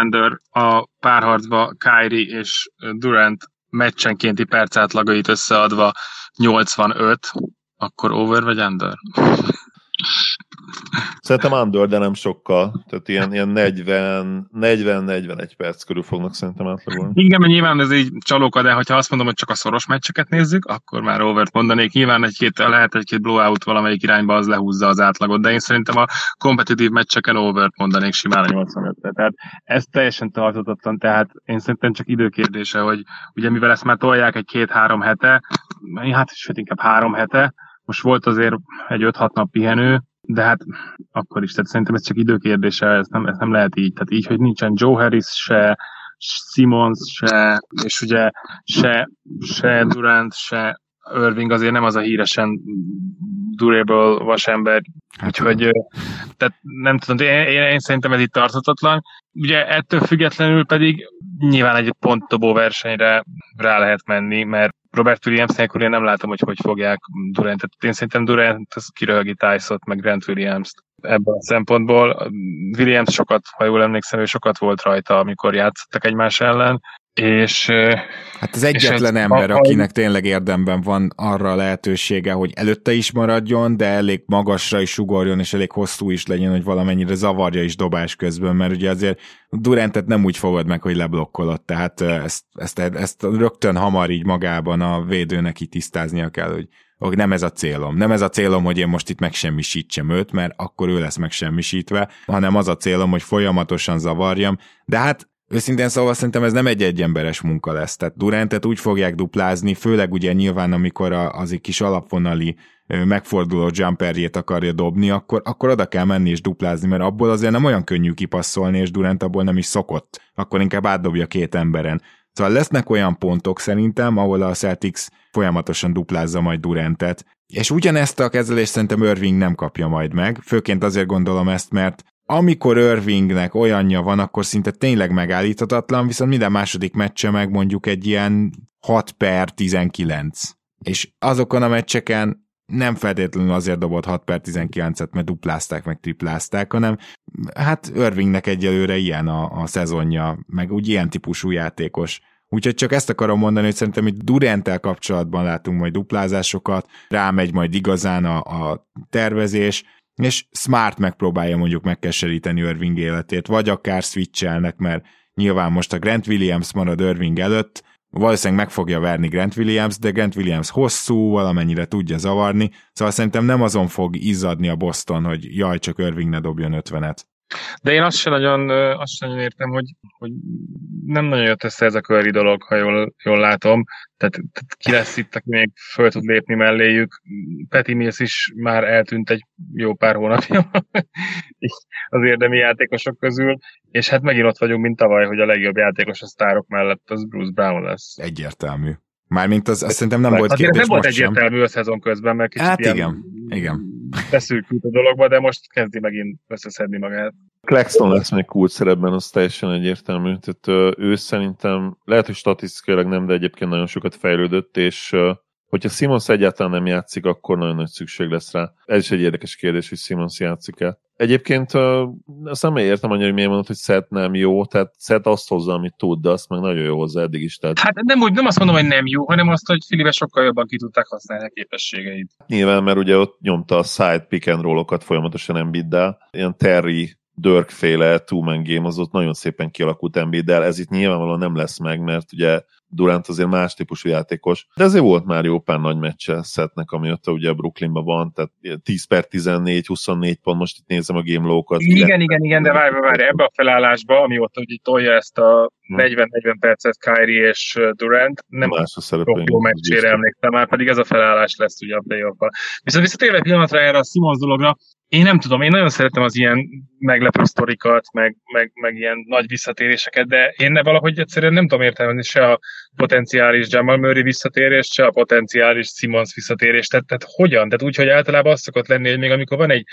a párharcba Kyrie és Durant meccsenkénti percátlagait összeadva 85, akkor over vagy under? Szerintem under, de nem sokkal. Tehát ilyen, ilyen 40-41 perc körül fognak szerintem átlagolni. Igen, mert nyilván ez így csalóka, de ha azt mondom, hogy csak a szoros meccseket nézzük, akkor már overt mondanék. Nyilván egy-két, lehet egy-két blowout valamelyik irányba az lehúzza az átlagot, de én szerintem a kompetitív meccseken overt mondanék simán a 85 -re. Tehát ez teljesen tartottan, tehát én szerintem csak időkérdése, hogy ugye mivel ezt már tolják egy két-három hete, hát sőt inkább három hete, most volt azért egy 5-6 nap pihenő, de hát akkor is, tehát szerintem ez csak időkérdése, ez nem, ez nem lehet így. Tehát így, hogy nincsen Joe Harris se, Simons se, és ugye se, se Durant, se Irving azért nem az a híresen durable vasember, hát úgyhogy tehát nem tudom, én, én, én szerintem ez itt tarthatatlan. Ugye ettől függetlenül pedig nyilván egy pontobó versenyre rá lehet menni, mert Robert Williams nélkül én nem látom, hogy hogy fogják Durant. Én szerintem Durant az kiröhögi Tyson-t, meg Grant Williams-t ebből a szempontból. Williams sokat, ha jól emlékszem, ő sokat volt rajta, amikor játszottak egymás ellen, és... Hát az egyetlen ez, ember, a, akinek tényleg érdemben van arra a lehetősége, hogy előtte is maradjon, de elég magasra is sugorjon, és elég hosszú is legyen, hogy valamennyire zavarja is dobás közben, mert ugye azért Durantet nem úgy fogod meg, hogy leblokkolod, tehát ezt, ezt, ezt rögtön hamar így magában a védőnek így tisztáznia kell, hogy hogy nem ez a célom. Nem ez a célom, hogy én most itt megsemmisítsem őt, mert akkor ő lesz megsemmisítve, hanem az a célom, hogy folyamatosan zavarjam. De hát Őszintén szóval szerintem ez nem egy egyemberes munka lesz. Tehát Durantet úgy fogják duplázni, főleg ugye nyilván, amikor az egy kis alapvonali megforduló jumperjét akarja dobni, akkor, akkor oda kell menni és duplázni, mert abból azért nem olyan könnyű kipasszolni, és Durant abból nem is szokott. Akkor inkább átdobja két emberen. Szóval lesznek olyan pontok szerintem, ahol a Celtics folyamatosan duplázza majd Durantet, és ugyanezt a kezelést szerintem Irving nem kapja majd meg, főként azért gondolom ezt, mert amikor Irvingnek olyanja van, akkor szinte tényleg megállíthatatlan, viszont minden második meccse meg mondjuk egy ilyen 6 per 19. És azokon a meccseken nem feltétlenül azért dobott 6 per 19-et, mert duplázták, meg triplázták, hanem hát Irvingnek egyelőre ilyen a, a szezonja, meg úgy ilyen típusú játékos. Úgyhogy csak ezt akarom mondani, hogy szerintem itt Durantel kapcsolatban látunk majd duplázásokat, rámegy majd igazán a, a tervezés, és Smart megpróbálja mondjuk megkeseríteni Irving életét, vagy akár switchelnek, mert nyilván most a Grant Williams marad Irving előtt, valószínűleg meg fogja verni Grant Williams, de Grant Williams hosszú, valamennyire tudja zavarni, szóval szerintem nem azon fog izzadni a Boston, hogy jaj, csak Irving ne dobjon 50-et. De én azt sem nagyon, azt sem nagyon értem, hogy, hogy nem nagyon jött össze ez a köri dolog, ha jól, jól látom. Tehát, tehát ki lesz itt, aki még föl tud lépni melléjük. Peti Mills is már eltűnt egy jó pár hónapja az érdemi játékosok közül, és hát megint ott vagyunk, mint tavaly, hogy a legjobb játékos a sztárok mellett az Bruce Brown lesz. Egyértelmű. Mármint az, azt szerintem nem volt kérdés nem volt egyértelmű a szezon közben, mert kicsit hát igen, igen. Beszűkült a dologba, de most kezdi megint összeszedni magát. Claxton lesz még kult szerepben, az teljesen egyértelmű. Tehát ő szerintem, lehet, hogy statisztikailag nem, de egyébként nagyon sokat fejlődött, és hogyha Simons egyáltalán nem játszik, akkor nagyon nagy szükség lesz rá. Ez is egy érdekes kérdés, hogy Simons játszik-e. Egyébként azt nem értem annyira, hogy miért mondod, hogy Seth nem jó, tehát Seth azt hozza, amit tud, de azt meg nagyon jó hozzá eddig is. Tehát... Hát nem, úgy, nem azt mondom, hogy nem jó, hanem azt, hogy Filibe sokkal jobban ki tudták használni a képességeit. Nyilván, mert ugye ott nyomta a side pick and roll-okat folyamatosan Embiiddel, ilyen Terry Dirk-féle two-man game az ott nagyon szépen kialakult Embiiddel, ez itt nyilvánvalóan nem lesz meg, mert ugye Durant azért más típusú játékos, de ezért volt már jó pár nagy meccse Szetnek, amióta ugye a Brooklynban van, tehát 10 per 14, 24 pont, most itt nézem a game low-kat. Igen, igen, igen, igen, de várj, várj, ebbe a felállásba, amióta ugye tolja ezt a 40-40 hm. percet Kyrie és Durant, nem más a jó meccsére emlékszem már, pedig ez a felállás lesz ugye a playoff Viszont visszatérve pillanatra erre a Simons dologra, én nem tudom, én nagyon szeretem az ilyen meglepő sztorikat, meg, meg, meg ilyen nagy visszatéréseket, de én ne valahogy egyszerűen nem tudom értelmezni se a potenciális Jamal Murray visszatérés, se a potenciális Simons visszatérés. Tehát, tehát hogyan? Tehát úgy, hogy általában az szokott lenni, hogy még amikor van egy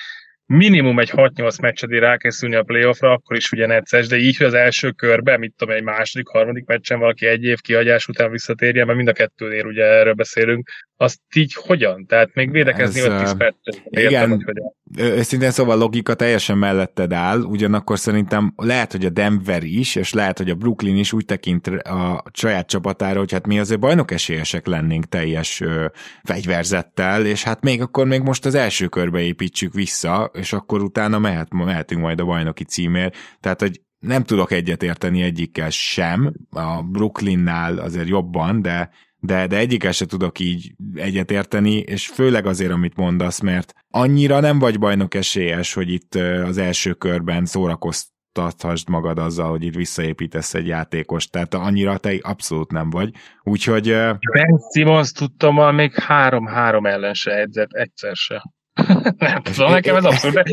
minimum egy 6-8 meccsedé rákészülni a playoffra, akkor is ugye necces, de így, hogy az első körben, mit tudom, egy második, harmadik meccsen valaki egy év kihagyás után visszatérjen, mert mind a kettőnél ugye erről beszélünk, azt így hogyan? Tehát még védekezni 5-10 percet. Igen, hogy hogyan. Őszintén szóval logika teljesen melletted áll, ugyanakkor szerintem lehet, hogy a Denver is, és lehet, hogy a Brooklyn is úgy tekint a saját csapatára, hogy hát mi azért bajnok esélyesek lennénk teljes ö, fegyverzettel, és hát még akkor még most az első körbe építsük vissza, és akkor utána mehet, mehetünk majd a bajnoki címért. Tehát, hogy nem tudok egyetérteni egyikkel sem, a Brooklynnál azért jobban, de de, de egyikkel se tudok így egyetérteni, és főleg azért, amit mondasz, mert annyira nem vagy bajnok esélyes, hogy itt az első körben szórakoztathasd magad azzal, hogy itt visszaépítesz egy játékost, tehát annyira te abszolút nem vagy. Úgyhogy... Ben Simmons tudtam, még három-három ellen se edzett, egyszer se. nem tudom, nekem ez abszolút, de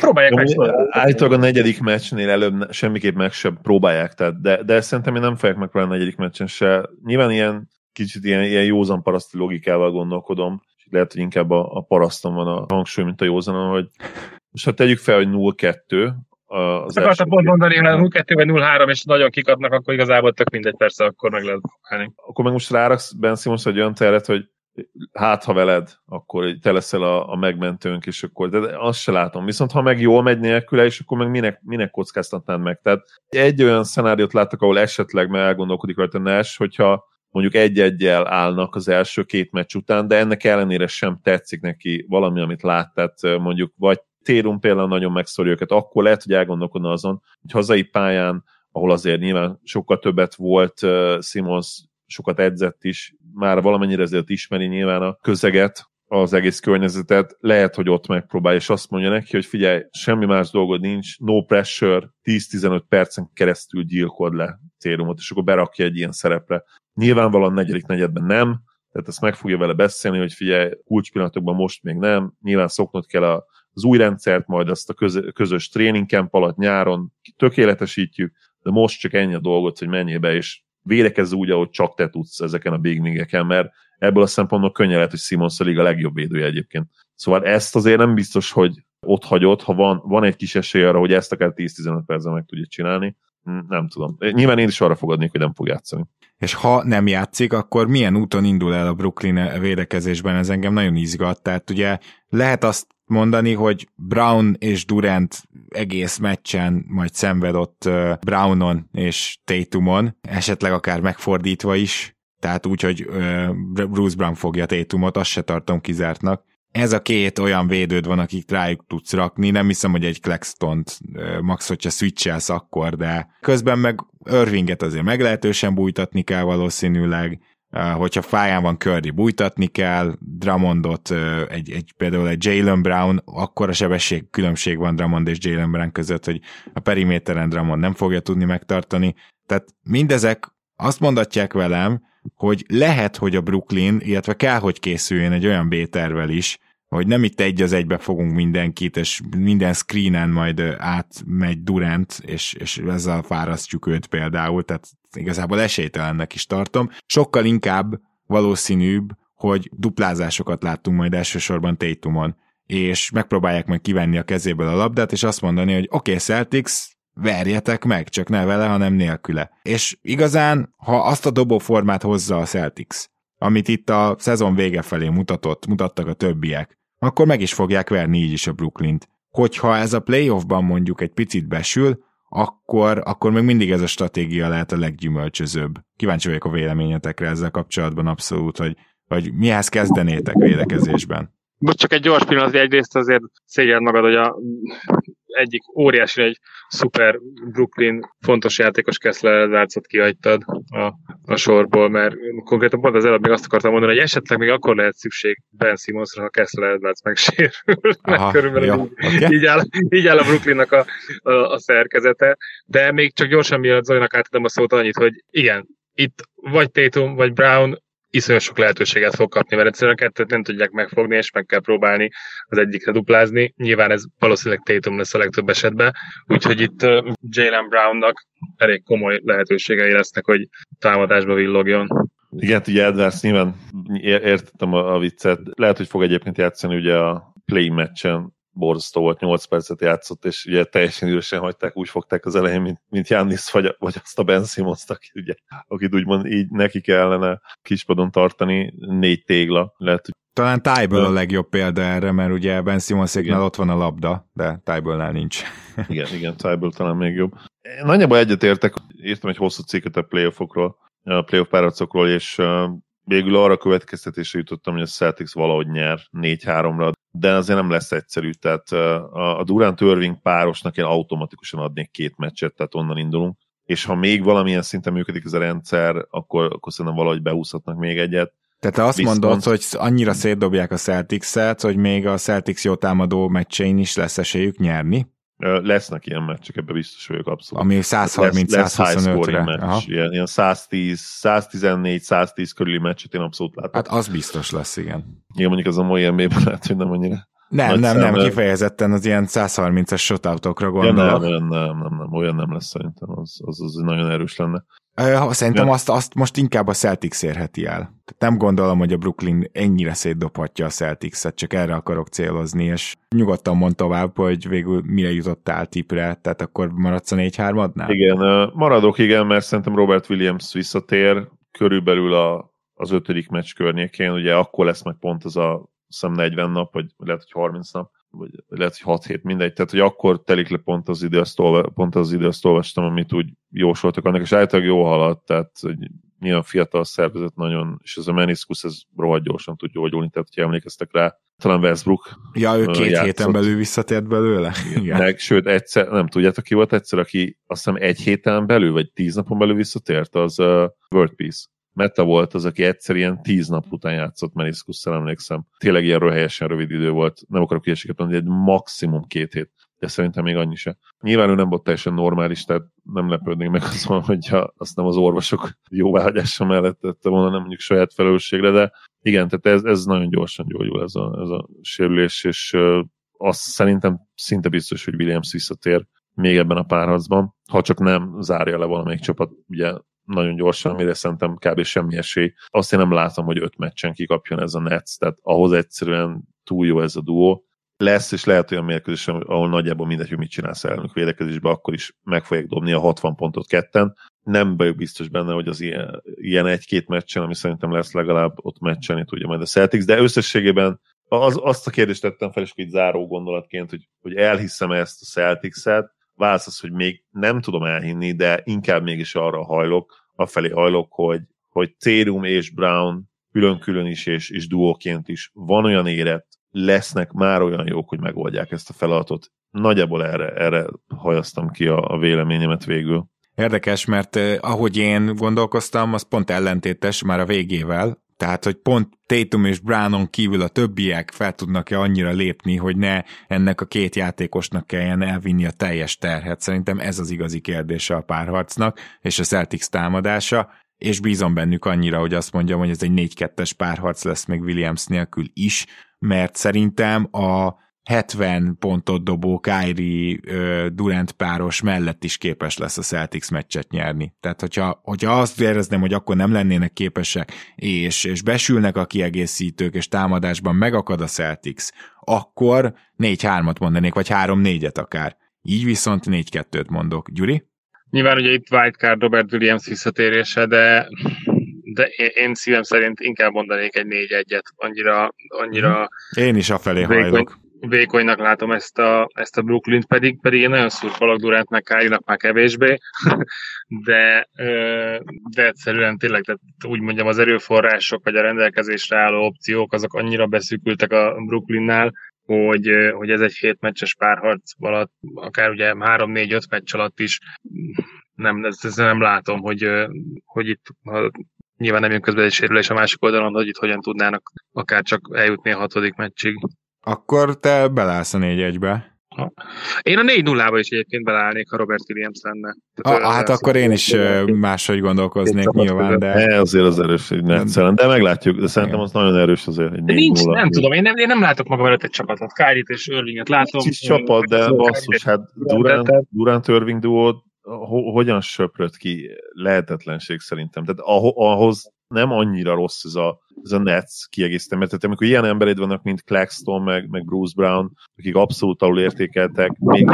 próbálják meg. Állítólag a negyedik meccsnél előbb semmiképp meg sem próbálják, tehát, de, de szerintem én nem fogják megpróbálni a negyedik meccsen se. Nyilván ilyen kicsit ilyen, ilyen józan paraszti logikával gondolkodom, és lehet, hogy inkább a, a paraszton van a hangsúly, mint a józanon, hogy most ha tegyük fel, hogy 0-2, az Akartam pont mondani, hogy 0-2 vagy 0-3, és nagyon kikapnak, akkor igazából tök mindegy, persze, akkor meg lehet fogálni. Akkor meg most ráraksz Ben Simmons egy olyan teret, hogy hát ha veled, akkor te leszel a, a megmentőnk, és akkor, de azt se látom. Viszont ha meg jól megy nélküle, és akkor meg minek, minek kockáztatnád meg? Tehát egy olyan szenáriót láttak, ahol esetleg meg elgondolkodik rajta Nash, hogyha mondjuk egy-egyel állnak az első két meccs után, de ennek ellenére sem tetszik neki valami, amit lát, tehát mondjuk vagy Térum például nagyon megszorja őket, akkor lehet, hogy elgondolkodna azon, hogy hazai pályán, ahol azért nyilván sokkal többet volt, Simons sokat edzett is, már valamennyire ezért ismeri nyilván a közeget, az egész környezetet, lehet, hogy ott megpróbálja, és azt mondja neki, hogy figyelj, semmi más dolgod nincs, no pressure, 10-15 percen keresztül gyilkod le Térumot, és akkor berakja egy ilyen szerepre. Nyilvánvalóan negyedik negyedben nem, tehát ezt meg fogja vele beszélni, hogy figyelj, kulcspillanatokban most még nem, nyilván szoknod kell a, az új rendszert, majd azt a köz, közös tréning camp alatt nyáron tökéletesítjük, de most csak ennyi a dolgot, hogy menjél be, és védekezz úgy, ahogy csak te tudsz ezeken a big mert ebből a szempontból könnyen lehet, hogy Simons a legjobb védője egyébként. Szóval ezt azért nem biztos, hogy ott hagyod, ha van, van egy kis esély arra, hogy ezt akár 10-15 percben meg tudja csinálni. Hm, nem tudom. Nyilván én is arra fogadnék, hogy nem fog játszani. És ha nem játszik, akkor milyen úton indul el a Brooklyn védekezésben? Ez engem nagyon izgat. Tehát ugye lehet azt mondani, hogy Brown és Durant egész meccsen majd szenved ott Brownon és Tatumon, esetleg akár megfordítva is, tehát úgy, hogy Bruce Brown fogja Tatumot, azt se tartom kizártnak. Ez a két olyan védőd van, akik rájuk tudsz rakni, nem hiszem, hogy egy Claxton-t max, hogyha switchelsz akkor, de közben meg Irvinget azért meglehetősen bújtatni kell valószínűleg, hogyha fáján van Curry, bújtatni kell, Drummondot, egy, egy, például egy Jalen Brown, akkor a sebesség különbség van Drummond és Jalen Brown között, hogy a periméteren Drummond nem fogja tudni megtartani. Tehát mindezek azt mondatják velem, hogy lehet, hogy a Brooklyn, illetve kell, hogy készüljön egy olyan B-tervel is, hogy nem itt egy az egybe fogunk mindenkit, és minden screenen majd átmegy Durant, és, és ezzel fárasztjuk őt például, tehát igazából esélytelennek is tartom. Sokkal inkább valószínűbb, hogy duplázásokat láttunk majd elsősorban Tatumon, és megpróbálják meg kivenni a kezéből a labdát, és azt mondani, hogy oké, okay, Celtics, verjetek meg, csak ne vele, hanem nélküle. És igazán, ha azt a dobóformát hozza a Celtics, amit itt a szezon vége felé mutatott, mutattak a többiek, akkor meg is fogják verni így is a Brooklynt. Hogyha ez a playoffban mondjuk egy picit besül, akkor, akkor még mindig ez a stratégia lehet a leggyümölcsözőbb. Kíváncsi vagyok a véleményetekre ezzel kapcsolatban abszolút, hogy, hogy mihez kezdenétek védekezésben. Most csak egy gyors pillanat, egyrészt azért szégyeld magad, hogy a egyik óriási egy szuper Brooklyn fontos játékos Kessler Edwardsot kihagytad a, a sorból, mert konkrétan pont az előbb még azt akartam mondani, hogy esetleg még akkor lehet szükség Ben Simmonsra, ha Kessler Edwards megsérül. Aha, körülbelül jó, így, okay. így, áll, így áll a Brooklynnak a, a, a szerkezete. De még csak gyorsan mielőtt Zolinak átadom a szót annyit, hogy igen, itt vagy Tatum, vagy Brown iszonyat sok lehetőséget fog kapni, mert egyszerűen a kettőt nem tudják megfogni, és meg kell próbálni az egyikre duplázni. Nyilván ez valószínűleg Tatum lesz a legtöbb esetben, úgyhogy itt Jalen Brownnak elég komoly lehetőségei lesznek, hogy támadásba villogjon. Igen, ugye Edwards nyilván értettem a, a viccet. Lehet, hogy fog egyébként játszani ugye a play matchen borzasztó volt, 8 percet játszott, és ugye teljesen üresen hagyták, úgy fogták az elején, mint, mint Jannis, vagy, vagy azt a Ben Simmons-t, aki ugye, akit úgymond így neki kellene kispadon tartani, négy tégla. Lehet, hogy talán Tyből a legjobb példa erre, mert ugye Ben Simonséknál ott van a labda, de Tybölnál nincs. igen, igen, Tyből talán még jobb. Nagyjából egyetértek, írtam egy hosszú cikket a playoffokról, a playoff párharcokról, és végül arra következtetésre jutottam, hogy a Celtics valahogy nyer 4-3-ra, de azért nem lesz egyszerű, tehát a Durant Irving párosnak én automatikusan adnék két meccset, tehát onnan indulunk, és ha még valamilyen szinten működik ez a rendszer, akkor, akkor szerintem valahogy beúszhatnak még egyet. Tehát te azt Viszont... mondod, hogy annyira szétdobják a Celtics-et, hogy még a Celtics jó támadó meccsein is lesz esélyük nyerni? Lesznek ilyen meccsek, ebben biztos vagyok abszolút. Ami 130-125-re. Ilyen, ilyen 110, 114, 110 körüli meccset én abszolút látok. Hát az biztos lesz, igen. Igen, mondjuk az a mai NBA-ben lehet, hogy nem annyira. Nem, nem, nem, kifejezetten az ilyen 130-as shotoutokra gondolok. Ja, nem, nem, nem, nem, nem, olyan nem lesz szerintem, az, az, az nagyon erős lenne. Szerintem azt, azt most inkább a Celtics érheti el. Tehát nem gondolom, hogy a Brooklyn ennyire szétdobhatja a Celtics-et, csak erre akarok célozni, és nyugodtan mond tovább, hogy végül mire jutottál tipre, tehát akkor maradsz a 4 3 Igen, maradok, igen, mert szerintem Robert Williams visszatér körülbelül a, az ötödik meccs környékén, ugye akkor lesz meg pont az a hiszem 40 nap, vagy lehet, hogy 30 nap, vagy lehet, hogy 6 hét, mindegy. Tehát, hogy akkor telik le pont az idő, azt olva, pont az idő, azt olvastam, amit úgy jósoltak annak, és általában jó haladt, tehát hogy milyen fiatal szervezet nagyon, és ez a meniskus, ez rohadt gyorsan tud gyógyulni, tehát ha emlékeztek rá, talán Westbrook. Ja, ő két játszott. héten belül visszatért belőle. Igen. Meg, sőt, egyszer, nem tudjátok ki volt egyszer, aki azt hiszem egy héten belül, vagy tíz napon belül visszatért, az uh, World Peace. Meta volt az, aki egyszer tíz nap után játszott meniskusszal, emlékszem. Tényleg ilyen helyesen rövid idő volt. Nem akarok ilyeséget mondani, egy maximum két hét. De szerintem még annyi se. Nyilván ő nem volt teljesen normális, tehát nem lepődnék meg azon, hogyha azt nem az orvosok jóváhagyása mellett tette volna, nem mondjuk saját felelősségre, de igen, tehát ez, ez nagyon gyorsan gyógyul ez a, ez a sérülés, és azt szerintem szinte biztos, hogy Williams visszatér még ebben a párharcban, ha csak nem zárja le valamelyik csapat, ugye nagyon gyorsan, mire szerintem kb. semmi esély. Azt én nem látom, hogy öt meccsen kikapjon ez a Nets, tehát ahhoz egyszerűen túl jó ez a duó. Lesz, és lehet olyan mérkőzés, ahol nagyjából mindegy, hogy mit csinálsz elnök védekezésben, akkor is meg fogják dobni a 60 pontot ketten. Nem vagyok biztos benne, hogy az ilyen, ilyen egy-két meccsen, ami szerintem lesz legalább ott meccselni tudja majd a Celtics, de összességében az, azt a kérdést tettem fel, és itt záró gondolatként, hogy, hogy elhiszem ezt a Celtics-et, válasz az, hogy még nem tudom elhinni, de inkább mégis arra hajlok, afelé hajlok, hogy, hogy Térum és Brown külön-külön is és, és duóként is van olyan érett lesznek már olyan jók, hogy megoldják ezt a feladatot. Nagyjából erre, erre hajaztam ki a, a véleményemet végül. Érdekes, mert eh, ahogy én gondolkoztam, az pont ellentétes már a végével, tehát, hogy pont Tatum és Brownon kívül a többiek fel tudnak-e annyira lépni, hogy ne ennek a két játékosnak kelljen elvinni a teljes terhet. Szerintem ez az igazi kérdése a párharcnak, és a Celtics támadása, és bízom bennük annyira, hogy azt mondjam, hogy ez egy 4-2-es párharc lesz még Williams nélkül is, mert szerintem a 70 pontot dobó Kyrie Durant páros mellett is képes lesz a Celtics meccset nyerni. Tehát, hogyha, hogyha azt érezném, hogy akkor nem lennének képesek, és, és besülnek a kiegészítők, és támadásban megakad a Celtics, akkor 4-3-at mondanék, vagy 3-4-et akár. Így viszont 4-2-t mondok. Gyuri? Nyilván ugye itt wildcard Robert Williams visszatérése, de de én szívem szerint inkább mondanék egy 4-1-et, annyira, annyira Én is afelé hajlok vékonynak látom ezt a, ezt a Brooklyn-t, pedig, pedig én nagyon szurkolok Durant meg Kárinak már kevésbé, de, de egyszerűen tényleg, tehát úgy mondjam, az erőforrások vagy a rendelkezésre álló opciók, azok annyira beszűkültek a Brooklynnál, hogy, hogy ez egy hét meccses párharc alatt, akár ugye 3-4-5 meccs alatt is nem, ezt nem látom, hogy, hogy itt ha nyilván nem jön közben egy sérülés a másik oldalon, hogy itt hogyan tudnának akár csak eljutni a hatodik meccsig. Akkor te belállsz a 4-1-be. Én a 4-0-ba is egyébként beleállnék, ha Robert Williams lenne. Tehát ah, hát akkor én is máshogy gondolkoznék nyilván, de... Ne, azért az erős egy netszelen, de meglátjuk, de szerintem az nagyon erős azért, egy Nincs, nem tudom, én nem, én nem látok magam előtt egy csapatot. Kyrie-t és Irvinget látom. Nincs csapat, de basszus, hát Durant, Durant Irving duo hogyan söprött ki lehetetlenség szerintem. Tehát ahhoz nem annyira rossz ez a, ez a Nets kiegészítő, mert tehát amikor ilyen embered vannak, mint Claxton, meg, meg Bruce Brown, akik abszolút alul értékeltek, még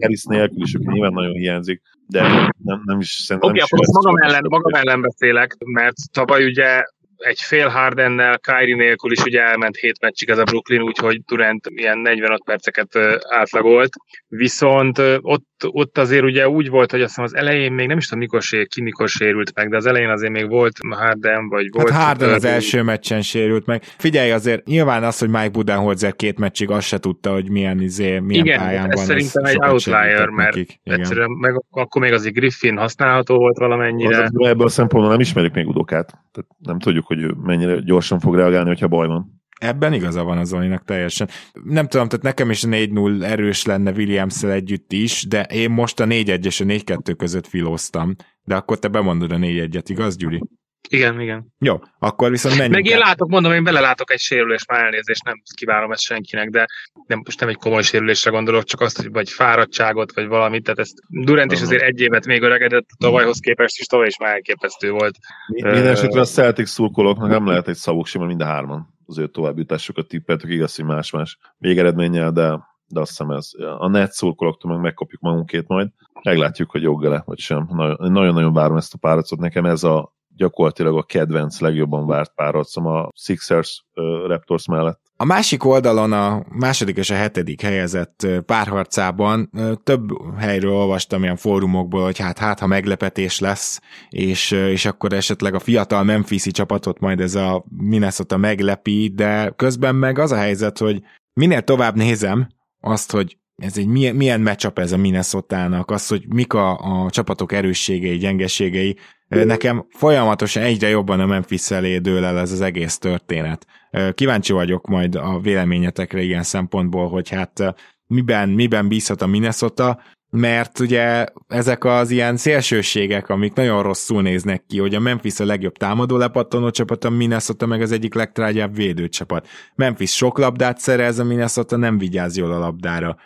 Harris nélkül is, aki nyilván nagyon hiányzik, de nem, nem is szerintem Oké, okay, akkor magam ellen, magam ellen beszélek, mert tavaly ugye egy fél Hardennel, Kyrie nélkül is ugye elment hét meccsig ez a Brooklyn, úgyhogy Durant ilyen 45 perceket átlagolt. Viszont ott, ott azért ugye úgy volt, hogy azt hiszem az elején még nem is tudom mikor sér, ki mikor sérült meg, de az elején azért még volt Harden, vagy volt... Hát Harden az első meccsen sérült meg. Figyelj azért, nyilván az, hogy Mike Budenholzer két meccsig azt se tudta, hogy milyen, izé, milyen Igen, pályán ez van. szerintem egy outlier, mert nekik. egyszerűen meg, akkor még azért Griffin használható volt valamennyire. Az, ebből a szempontból nem ismerjük még Udokát, tehát nem tudjuk, hogy ő mennyire gyorsan fog reagálni, hogyha baj van. Ebben igaza van az Zolinak teljesen. Nem tudom, tehát nekem is 4-0 erős lenne williams együtt is, de én most a 4-1 és a 4-2 között filóztam. De akkor te bemondod a 4-1-et, igaz, Gyuri? Igen, igen. Jó, akkor viszont menjünk Meg én látok, mondom, én belelátok egy sérülés, már elnézést, nem kívánom ezt senkinek, de nem, most nem egy komoly sérülésre gondolok, csak azt, hogy vagy fáradtságot, vagy valamit, tehát ezt Durant is azért egy évet még öregedett, tavalyhoz képest is tavaly is már elképesztő volt. Minden esetre a Celtic szurkolóknak nem lehet egy szavuk sima mind a hárman az ő továbbjutásokat tippeltük, igaz, hogy más-más végeredménnyel, de, de azt hiszem ez. A net szurkolóktól meg megkapjuk magunkét majd. Meglátjuk, hogy joggele, vagy sem. Nagyon-nagyon várom ezt a páracot. Nekem ez a gyakorlatilag a kedvenc, legjobban várt párharcom a Sixers uh, Raptors mellett. A másik oldalon a második és a hetedik helyezett párharcában több helyről olvastam ilyen fórumokból, hogy hát, hát ha meglepetés lesz, és, és akkor esetleg a fiatal Memphisi csapatot majd ez a Minnesota meglepi, de közben meg az a helyzet, hogy minél tovább nézem azt, hogy ez egy milyen, milyen matchup ez a Minnesota-nak, az, hogy mik a, a csapatok erősségei, gyengeségei, Nekem folyamatosan egyre jobban a Memphis elé dől el ez az egész történet. Kíváncsi vagyok majd a véleményetekre ilyen szempontból, hogy hát miben, miben bízhat a Minnesota, mert ugye ezek az ilyen szélsőségek, amik nagyon rosszul néznek ki, hogy a Memphis a legjobb támadó lepattanó csapat, a Minnesota meg az egyik legtrágyább védőcsapat. Memphis sok labdát szerez, a Minnesota nem vigyáz jól a labdára.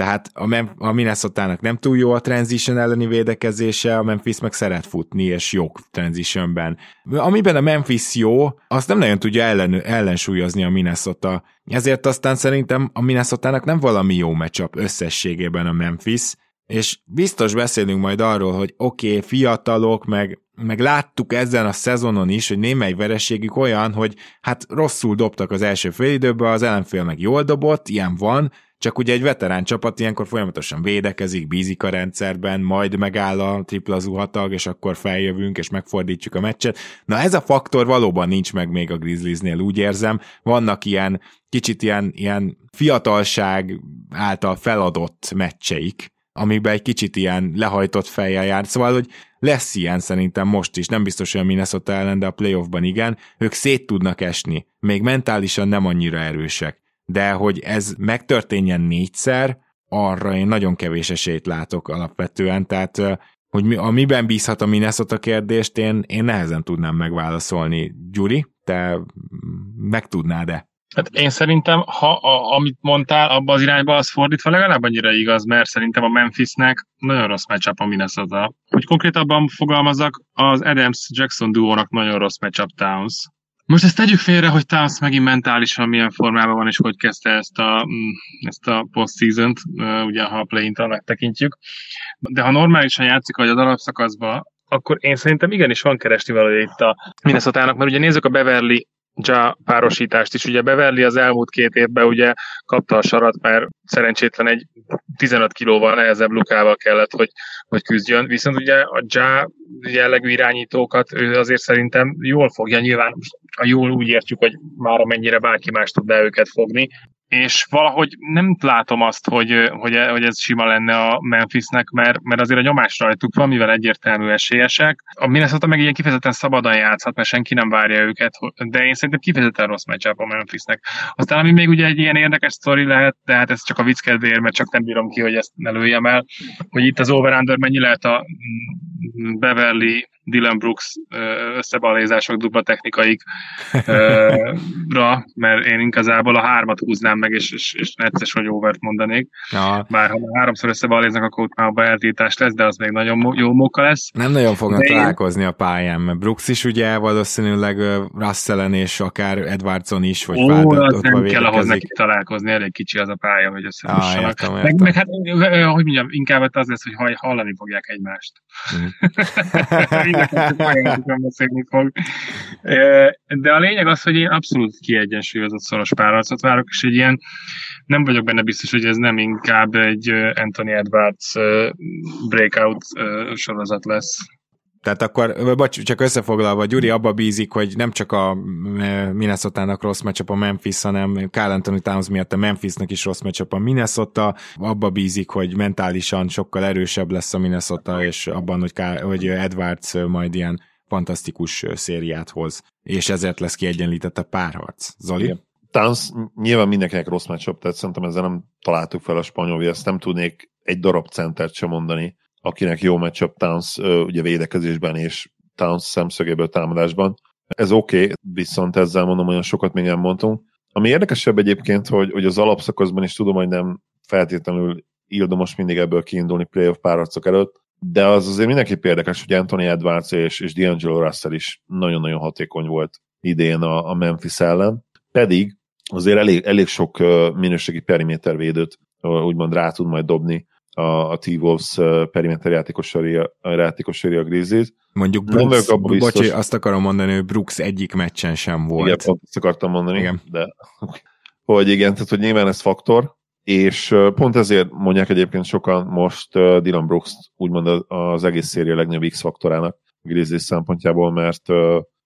Tehát a, Mem- a minnesota nem túl jó a transition elleni védekezése, a Memphis meg szeret futni, és jó transitionben. Amiben a Memphis jó, azt nem nagyon tudja ellen- ellensúlyozni a Minnesota. Ezért aztán szerintem a minnesota nem valami jó matchup összességében a Memphis, és biztos beszélünk majd arról, hogy oké, okay, fiatalok, meg, meg láttuk ezen a szezonon is, hogy némely vereségük olyan, hogy hát rosszul dobtak az első félidőben, az ellenfél meg jól dobott, ilyen van, csak ugye egy veterán csapat ilyenkor folyamatosan védekezik, bízik a rendszerben, majd megáll a tripla zuhatag, és akkor feljövünk, és megfordítjuk a meccset. Na ez a faktor valóban nincs meg még a Grizzliesnél, úgy érzem. Vannak ilyen kicsit ilyen, ilyen fiatalság által feladott meccseik, amiben egy kicsit ilyen lehajtott fejjel jár. Szóval, hogy lesz ilyen szerintem most is, nem biztos, hogy a Minnesota ellen, de a playoffban igen, ők szét tudnak esni, még mentálisan nem annyira erősek. De hogy ez megtörténjen négyszer, arra én nagyon kevés esélyt látok alapvetően, tehát hogy mi, a miben bízhat a Minnesota kérdést, én, én nehezen tudnám megválaszolni. Gyuri, te meg tudnád-e? Hát én szerintem, ha a, amit mondtál, abba az irányba az fordítva legalább annyira igaz, mert szerintem a Memphisnek nagyon rossz matchup a Minnesota. Hogy konkrétabban fogalmazok, az Adams-Jackson duónak nagyon rossz matchup Towns. Most ezt tegyük félre, hogy Towns megint mentálisan milyen formában van, és hogy kezdte ezt a, mm, ezt a postseason-t, ugye ha a play-in tekintjük. De ha normálisan játszik, vagy az alapszakaszban, akkor én szerintem igenis van keresni valója itt a minnesota mert ugye nézzük a Beverly Ja párosítást is. Ugye Beverly az elmúlt két évben ugye kapta a sarat, mert szerencsétlen egy 15 kilóval nehezebb lukával kellett, hogy, hogy küzdjön. Viszont ugye a Ja jellegű irányítókat ő azért szerintem jól fogja. Nyilván a jól úgy értjük, hogy már amennyire bárki más tud be őket fogni, és valahogy nem látom azt, hogy, hogy, hogy ez sima lenne a Memphisnek, mert, mert azért a nyomás rajtuk van, mivel egyértelmű esélyesek. A Minnesota meg ilyen kifejezetten szabadon játszhat, mert senki nem várja őket, de én szerintem kifejezetten rossz matchup a Memphisnek. Aztán ami még ugye egy ilyen érdekes sztori lehet, de hát ez csak a vicc kedvéért, mert csak nem bírom ki, hogy ezt ne lőjem el, hogy itt az over mennyi lehet a Beverly Dylan Brooks összebalézások, dupla technikaikra, mert én igazából a hármat húznám meg, és, és, és necces, hogy overt mondanék. Ja. Bár ha háromszor összebaléznak, akkor ott már a beeltítás lesz, de az még nagyon jó móka lesz. Nem nagyon fognak de találkozni én... a pályán, mert Brooks is ugye valószínűleg Russellen és akár Edwardson is, vagy Ó, az nem kell ahhoz neki találkozni, elég kicsi az a pálya, hogy összehussanak. Ah. Meg, meg hát, hogy mondjam, inkább az lesz, hogy hallani fogják egymást. Mm. beszélni fog. De a lényeg az, hogy én abszolút kiegyensúlyozott szoros párharcot várok, és egy ilyen nem vagyok benne biztos, hogy ez nem inkább egy Anthony Edwards breakout sorozat lesz. Tehát akkor, bocs, csak összefoglalva, Gyuri abba bízik, hogy nem csak a Minnesota-nak rossz meccsap a Memphis, hanem Carl Anthony Towns miatt a Memphisnek is rossz meccsap a Minnesota, abba bízik, hogy mentálisan sokkal erősebb lesz a Minnesota, és abban, hogy, Kyle, hogy Edwards majd ilyen fantasztikus szériát hoz, és ezért lesz kiegyenlített a párharc. Zoli? Igen. Towns nyilván mindenkinek rossz meccsap, tehát szerintem ezzel nem találtuk fel a spanyol, ezt nem tudnék egy darab centert sem mondani, akinek jó matchup Towns ugye védekezésben és Towns szemszögéből támadásban. Ez oké, okay, viszont ezzel mondom, olyan sokat még nem mondtunk. Ami érdekesebb egyébként, hogy, hogy az alapszakaszban is tudom, hogy nem feltétlenül ildomos mindig ebből kiindulni playoff párharcok előtt, de az azért mindenképp érdekes, hogy Anthony Edwards és, és D'Angelo Russell is nagyon-nagyon hatékony volt idén a, a Memphis ellen, pedig azért elég, elég sok minőségi perimétervédőt úgymond rá tud majd dobni a, a T-Wolves periméter játékosai, játékosai a Grizzlies. Mondjuk Brooks, abba biztos, bocsi, azt akarom mondani, hogy Brooks egyik meccsen sem volt. Igen, pont ezt akartam mondani, igen. de hogy igen, tehát hogy nyilván ez faktor, és pont ezért mondják egyébként sokan most Dylan Brooks úgymond az egész széria legnagyobb X-faktorának Grizzlies szempontjából, mert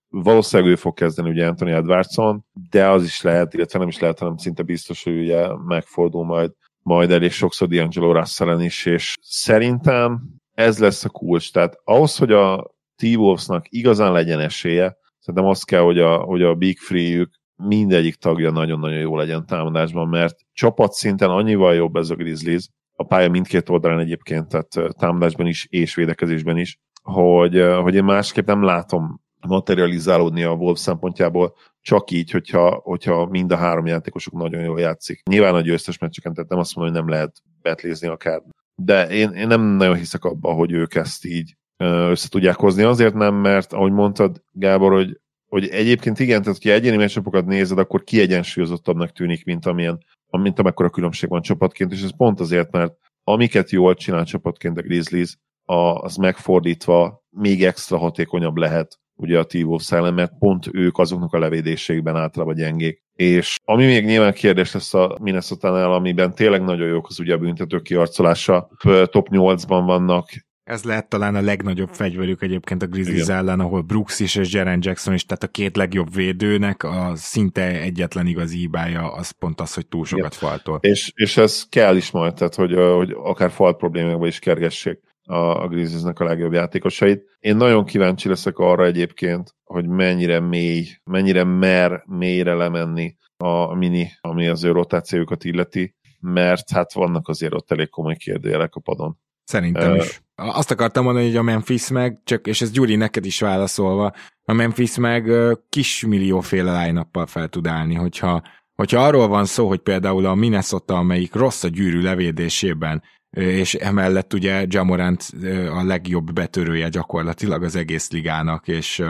valószínűleg ő fog kezdeni ugye Anthony Edwardson, de az is lehet, illetve nem is lehet, hanem szinte biztos, hogy ugye megfordul majd majd elég sokszor D'Angelo russell is, és szerintem ez lesz a kulcs. Tehát ahhoz, hogy a T-Wolvesnak igazán legyen esélye, szerintem az kell, hogy a, hogy a Big Free-jük mindegyik tagja nagyon-nagyon jó legyen támadásban, mert csapatszinten annyival jobb ez a Grizzlies, a pálya mindkét oldalán egyébként, tehát támadásban is és védekezésben is, hogy, hogy én másképp nem látom materializálódni a Wolves szempontjából, csak így, hogyha, hogyha mind a három játékosuk nagyon jól játszik. Nyilván a győztes meccseken, tehát nem azt mondom, hogy nem lehet betlézni akár. De én, én nem nagyon hiszek abba, hogy ők ezt így össze tudják hozni. Azért nem, mert ahogy mondtad, Gábor, hogy, hogy egyébként igen, tehát ha egyéni meccsapokat nézed, akkor kiegyensúlyozottabbnak tűnik, mint amilyen, mint amekkora különbség van csapatként, és ez pont azért, mert amiket jól csinál csapatként a Grizzlies, az megfordítva még extra hatékonyabb lehet ugye a tívó szellem, mert pont ők azoknak a levédésségben általában gyengék. És ami még nyilván kérdés lesz a minnesota amiben tényleg nagyon jók az ugye a büntető kiarcolása, top 8-ban vannak, ez lehet talán a legnagyobb fegyverük egyébként a Grizzlies ellen, ahol Brooks is és Jaren Jackson is, tehát a két legjobb védőnek a szinte egyetlen igazi hibája az pont az, hogy túl sokat Igen. faltol. És, és ez kell is majd, tehát hogy, hogy akár falt problémákba is kergessék a, a Grizzliesnek a legjobb játékosait. Én nagyon kíváncsi leszek arra egyébként, hogy mennyire mély, mennyire mer mélyre lemenni a mini, ami az ő rotációkat illeti, mert hát vannak azért ott elég komoly kérdőjelek a padon. Szerintem uh, is. Azt akartam mondani, hogy a Memphis meg, csak, és ez Gyuri neked is válaszolva, a Memphis meg kismillióféle line fel tud állni, hogyha, hogyha arról van szó, hogy például a Minnesota, amelyik rossz a gyűrű levédésében, és emellett ugye Jamorant a legjobb betörője gyakorlatilag az egész ligának, és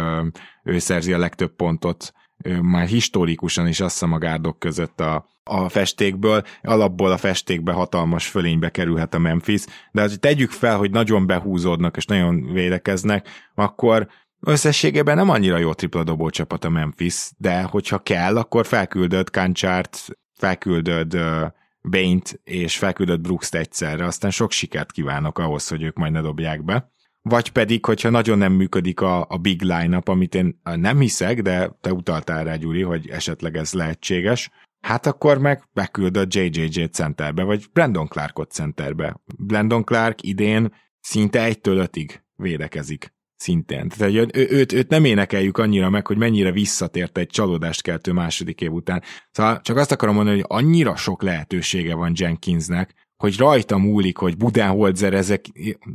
ő szerzi a legtöbb pontot már historikusan is azt hiszem a gárdok között a, a festékből, alapból a festékbe hatalmas fölénybe kerülhet a Memphis, de azért tegyük fel, hogy nagyon behúzódnak és nagyon védekeznek, akkor összességében nem annyira jó tripla dobó csapat a Memphis, de hogyha kell, akkor felküldöd Kancsárt, felküldöd uh, Baint és felküldött Brooks-t egyszerre, aztán sok sikert kívánok ahhoz, hogy ők majd ne dobják be. Vagy pedig, hogyha nagyon nem működik a, a big line-up, amit én nem hiszek, de te utaltál rá, Gyuri, hogy esetleg ez lehetséges, hát akkor meg beküldött JJJ centerbe, vagy Brandon Clarkot centerbe. Brandon Clark idén szinte egytől ötig védekezik szintén. Tehát ő, őt, őt nem énekeljük annyira meg, hogy mennyire visszatért egy csalódást keltő második év után. Szóval csak azt akarom mondani, hogy annyira sok lehetősége van Jenkinsnek, hogy rajta múlik, hogy Budenholzer ezek,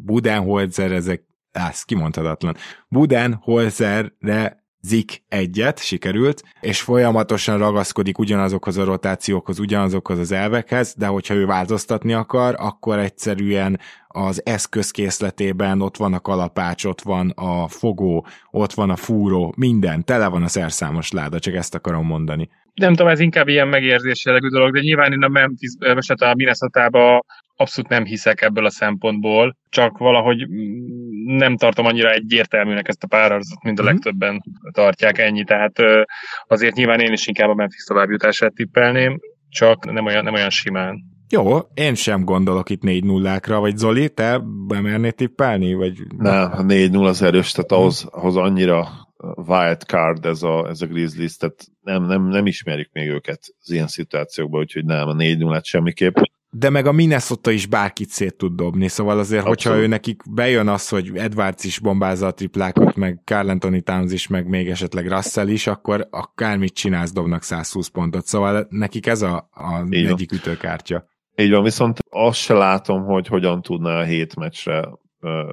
Budenholzer ezek, ez kimondhatatlan. Budenholzerre zik egyet, sikerült, és folyamatosan ragaszkodik ugyanazokhoz a rotációkhoz, ugyanazokhoz az elvekhez, de hogyha ő változtatni akar, akkor egyszerűen az eszközkészletében ott van a kalapács, ott van a fogó, ott van a fúró, minden, tele van a szerszámos láda, csak ezt akarom mondani. Nem tudom, ez inkább ilyen megérzés jellegű dolog, de nyilván én a Memphis, most a minnesota abszolút nem hiszek ebből a szempontból, csak valahogy nem tartom annyira egyértelműnek ezt a párazatot, mint a mhm. legtöbben tartják ennyi, tehát azért nyilván én is inkább a Memphis továbbjutását tippelném, csak nem olyan, nem olyan simán. Jó, én sem gondolok itt 4 0 vagy Zoli, te bemernéd tippelni? Vagy... Nem, 4-0 az erős, tehát ahhoz, ahhoz annyira wild card ez a, ez a Grizzlies, tehát nem, nem, nem ismerjük még őket az ilyen szituációkban, úgyhogy nem, a 4 0 semmiképp de meg a Minnesota is bárkit szét tud dobni, szóval azért, Abszolút. hogyha ő nekik bejön az, hogy Edwards is bombázza a triplákat, meg Carl Anthony Towns is, meg még esetleg Russell is, akkor akármit csinálsz, dobnak 120 pontot, szóval nekik ez a, a egyik ütőkártya. Így van, viszont azt se látom, hogy hogyan tudná a hét meccsre,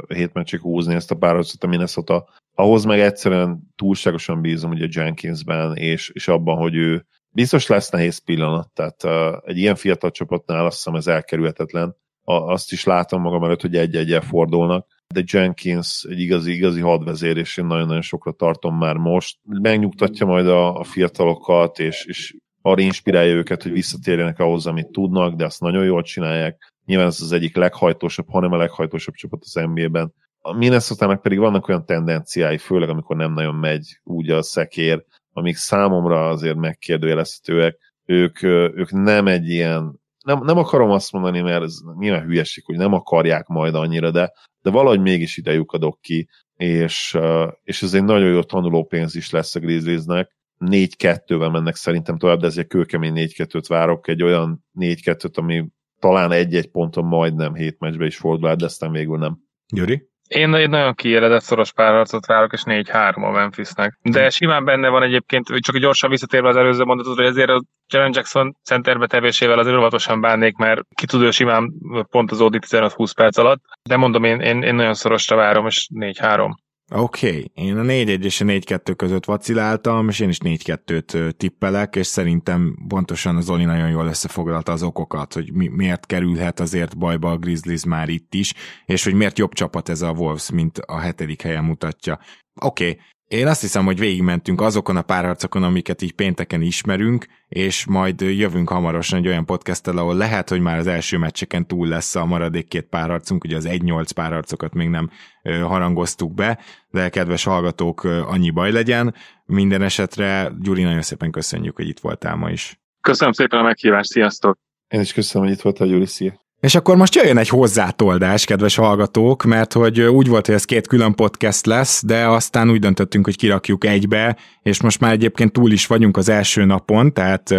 hét meccsig húzni ezt a párharcot a Minnesota. Ahhoz meg egyszerűen túlságosan bízom ugye Jenkinsben, és, és abban, hogy ő biztos lesz nehéz pillanat, tehát egy ilyen fiatal csapatnál azt hiszem ez elkerülhetetlen. Azt is látom magam előtt, hogy egy-egyel fordulnak, de Jenkins egy igazi, igazi hadvezér, és én nagyon-nagyon sokra tartom már most. Megnyugtatja majd a, a fiatalokat, és, és arra inspirálja őket, hogy visszatérjenek ahhoz, amit tudnak, de azt nagyon jól csinálják. Nyilván ez az egyik leghajtósabb, hanem a leghajtósabb csapat az NBA-ben. A minnesota pedig vannak olyan tendenciái, főleg amikor nem nagyon megy úgy a szekér, amik számomra azért megkérdőjelezhetőek, ők, ők nem egy ilyen, nem, nem akarom azt mondani, mert ez nyilván hülyeség, hogy nem akarják majd annyira, de, de valahogy mégis ide lyukadok ki, és, és ez egy nagyon jó tanulópénz is lesz a Grizzliesnek. 4-2-vel mennek szerintem tovább, de ez egy kőkemény 4-2-t várok, egy olyan 4-2-t, ami talán egy-egy ponton majdnem hét meccsbe is fordul de aztán végül nem. Gyuri? Én egy nagyon kiéledett szoros párharcot várok, és 4-3 a Memphisnek. De simán benne van egyébként, csak gyorsan visszatérve az előző mondatot, hogy ezért a Jaren Jackson centerbe tevésével azért óvatosan bánnék, mert ki tud ő simán pont az OD 15-20 perc alatt. De mondom, én, én, én nagyon szorosra várom, és 4-3. Oké, okay. én a 4-1 és a 4-2 között vaciláltam, és én is 4-2-t tippelek, és szerintem pontosan az Oli nagyon jól összefoglalta az okokat, hogy mi, miért kerülhet azért bajba a Grizzlies már itt is, és hogy miért jobb csapat ez a Wolves, mint a hetedik helyen mutatja. Oké, okay. Én azt hiszem, hogy végigmentünk azokon a párharcokon, amiket így pénteken ismerünk, és majd jövünk hamarosan egy olyan podcasttel, ahol lehet, hogy már az első meccseken túl lesz a maradék két párharcunk, ugye az 1-8 párharcokat még nem harangoztuk be, de kedves hallgatók, annyi baj legyen. Minden esetre, Gyuri, nagyon szépen köszönjük, hogy itt voltál ma is. Köszönöm szépen a meghívást, sziasztok! Én is köszönöm, hogy itt voltál, Gyuri, szia! És akkor most jöjjön egy hozzátoldás, kedves hallgatók, mert hogy úgy volt, hogy ez két külön podcast lesz, de aztán úgy döntöttünk, hogy kirakjuk egybe, és most már egyébként túl is vagyunk az első napon, tehát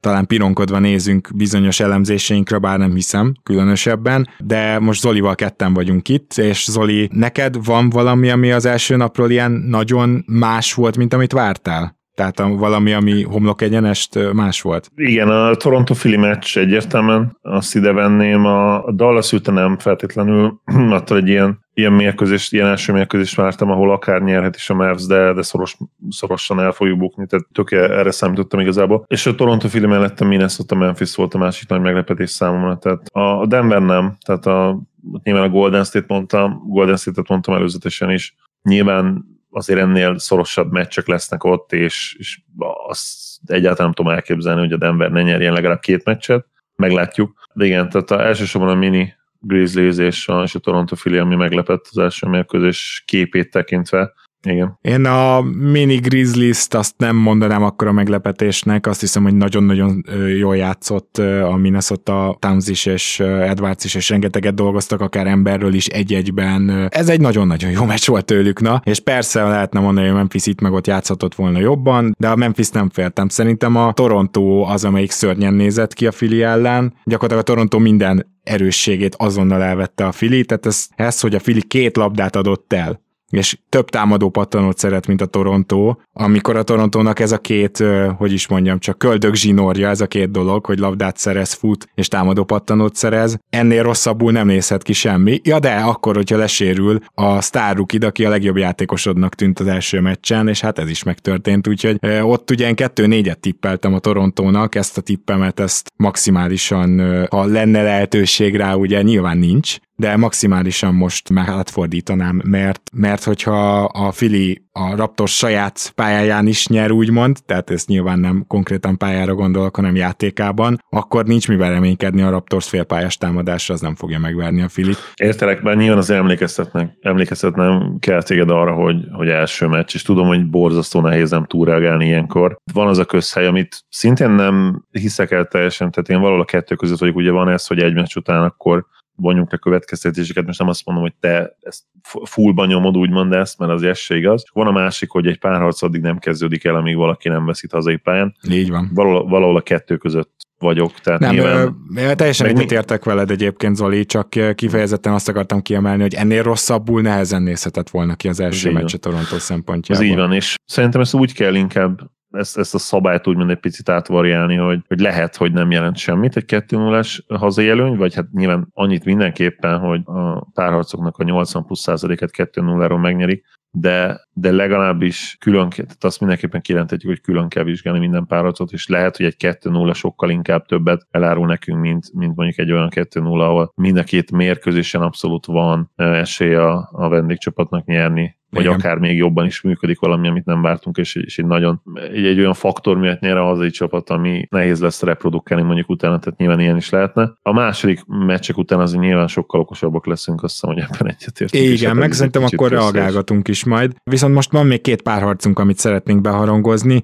talán pironkodva nézünk bizonyos elemzéseinkre, bár nem hiszem különösebben, de most Zolival ketten vagyunk itt, és Zoli, neked van valami, ami az első napról ilyen nagyon más volt, mint amit vártál? Tehát a, valami, ami homlok egyenest más volt. Igen, a Toronto Philly meccs egyértelműen azt ide venném, a Dallas ülte nem feltétlenül, attól egy ilyen, ilyen mérkőzést, ilyen első mérkőzést vártam, ahol akár nyerhet is a Mavs, de, de szoros, szorosan el fogjuk bukni, tehát tök erre számítottam igazából. És a Toronto Philly mellett a Minnesota Memphis volt a másik nagy meglepetés számomra, tehát a Denver nem, tehát a, nyilván a Golden State mondtam, Golden State-et mondtam előzetesen is, nyilván azért ennél szorosabb meccsek lesznek ott, és, és azt egyáltalán nem tudom elképzelni, hogy a Denver ne nyerjen legalább két meccset, meglátjuk. De igen, tehát a, elsősorban a mini Grizzlies és a, és a Toronto Philly, ami meglepett az első mérkőzés képét tekintve, igen. Én a mini Grizzlies-t azt nem mondanám akkor a meglepetésnek, azt hiszem, hogy nagyon-nagyon jól játszott a Minnesota Towns is és Edwards is, és rengeteget dolgoztak, akár emberről is egy-egyben. Ez egy nagyon-nagyon jó meccs volt tőlük, na, és persze lehetne mondani, hogy Memphis itt meg ott játszhatott volna jobban, de a Memphis nem féltem. Szerintem a Toronto az, amelyik szörnyen nézett ki a Fili ellen. Gyakorlatilag a Toronto minden erősségét azonnal elvette a Fili, tehát ez, ez, hogy a Fili két labdát adott el, és több támadó pattanót szeret, mint a Toronto, amikor a Torontónak ez a két, hogy is mondjam, csak köldök zsinórja, ez a két dolog, hogy labdát szerez, fut, és támadó pattanót szerez, ennél rosszabbul nem nézhet ki semmi. Ja de, akkor, hogyha lesérül a sztárukid, aki a legjobb játékosodnak tűnt az első meccsen, és hát ez is megtörtént, úgyhogy ott ugye én kettő-négyet tippeltem a Torontónak, ezt a tippemet, ezt maximálisan, ha lenne lehetőség rá, ugye nyilván nincs, de maximálisan most már átfordítanám, mert, mert hogyha a Fili a Raptors saját pályáján is nyer, úgymond, tehát ezt nyilván nem konkrétan pályára gondolok, hanem játékában, akkor nincs mivel reménykedni a Raptors félpályás támadásra, az nem fogja megverni a Fili. Értelek, mert nyilván az emlékeztetnek, emlékeztetnem kell téged arra, hogy, hogy első meccs, és tudom, hogy borzasztó nehéz nem túlreagálni ilyenkor. Van az a közhely, amit szintén nem hiszek el teljesen, tehát én valahol a kettő között vagyok, ugye van ez, hogy egy meccs után akkor vonjunk le következtetéseket, most nem azt mondom, hogy te ezt fullban nyomod úgymond ezt, mert az se igaz. Van a másik, hogy egy párharc addig nem kezdődik el, amíg valaki nem veszít hazai pályán. Így van. Valahol, valahol a kettő között vagyok. Tehát nem, nyilván... ö, teljesen egyetértek veled egyébként, Zoli, csak kifejezetten azt akartam kiemelni, hogy ennél rosszabbul nehezen nézhetett volna ki az első meccs a Toronto szempontjából. Ez így van, és szerintem ezt úgy kell inkább ezt, ezt a szabályt úgymond egy picit átvariálni, hogy, hogy lehet, hogy nem jelent semmit egy 2 0 hazai előny, vagy hát nyilván annyit mindenképpen, hogy a párharcoknak a 80 plusz százaléket 2 0 megnyerik, de, de legalábbis külön, tehát azt mindenképpen kijelentetjük, hogy külön kell vizsgálni minden párharcot, és lehet, hogy egy 2-0 sokkal inkább többet elárul nekünk, mint, mint mondjuk egy olyan 2-0, ahol mind a két mérkőzésen abszolút van esélye a, a vendégcsapatnak nyerni, vagy Igen. akár még jobban is működik valami, amit nem vártunk, és, és egy nagyon, egy, egy olyan faktor miatt nyer a hazai csapat, ami nehéz lesz reprodukálni mondjuk utána, tehát nyilván ilyen is lehetne. A második meccsek után azért nyilván sokkal okosabbak leszünk, azt hiszem, hogy ebben egyetértünk. Igen, meg szerintem akkor reagálgatunk is majd. Viszont most van még két párharcunk, amit szeretnénk beharangozni.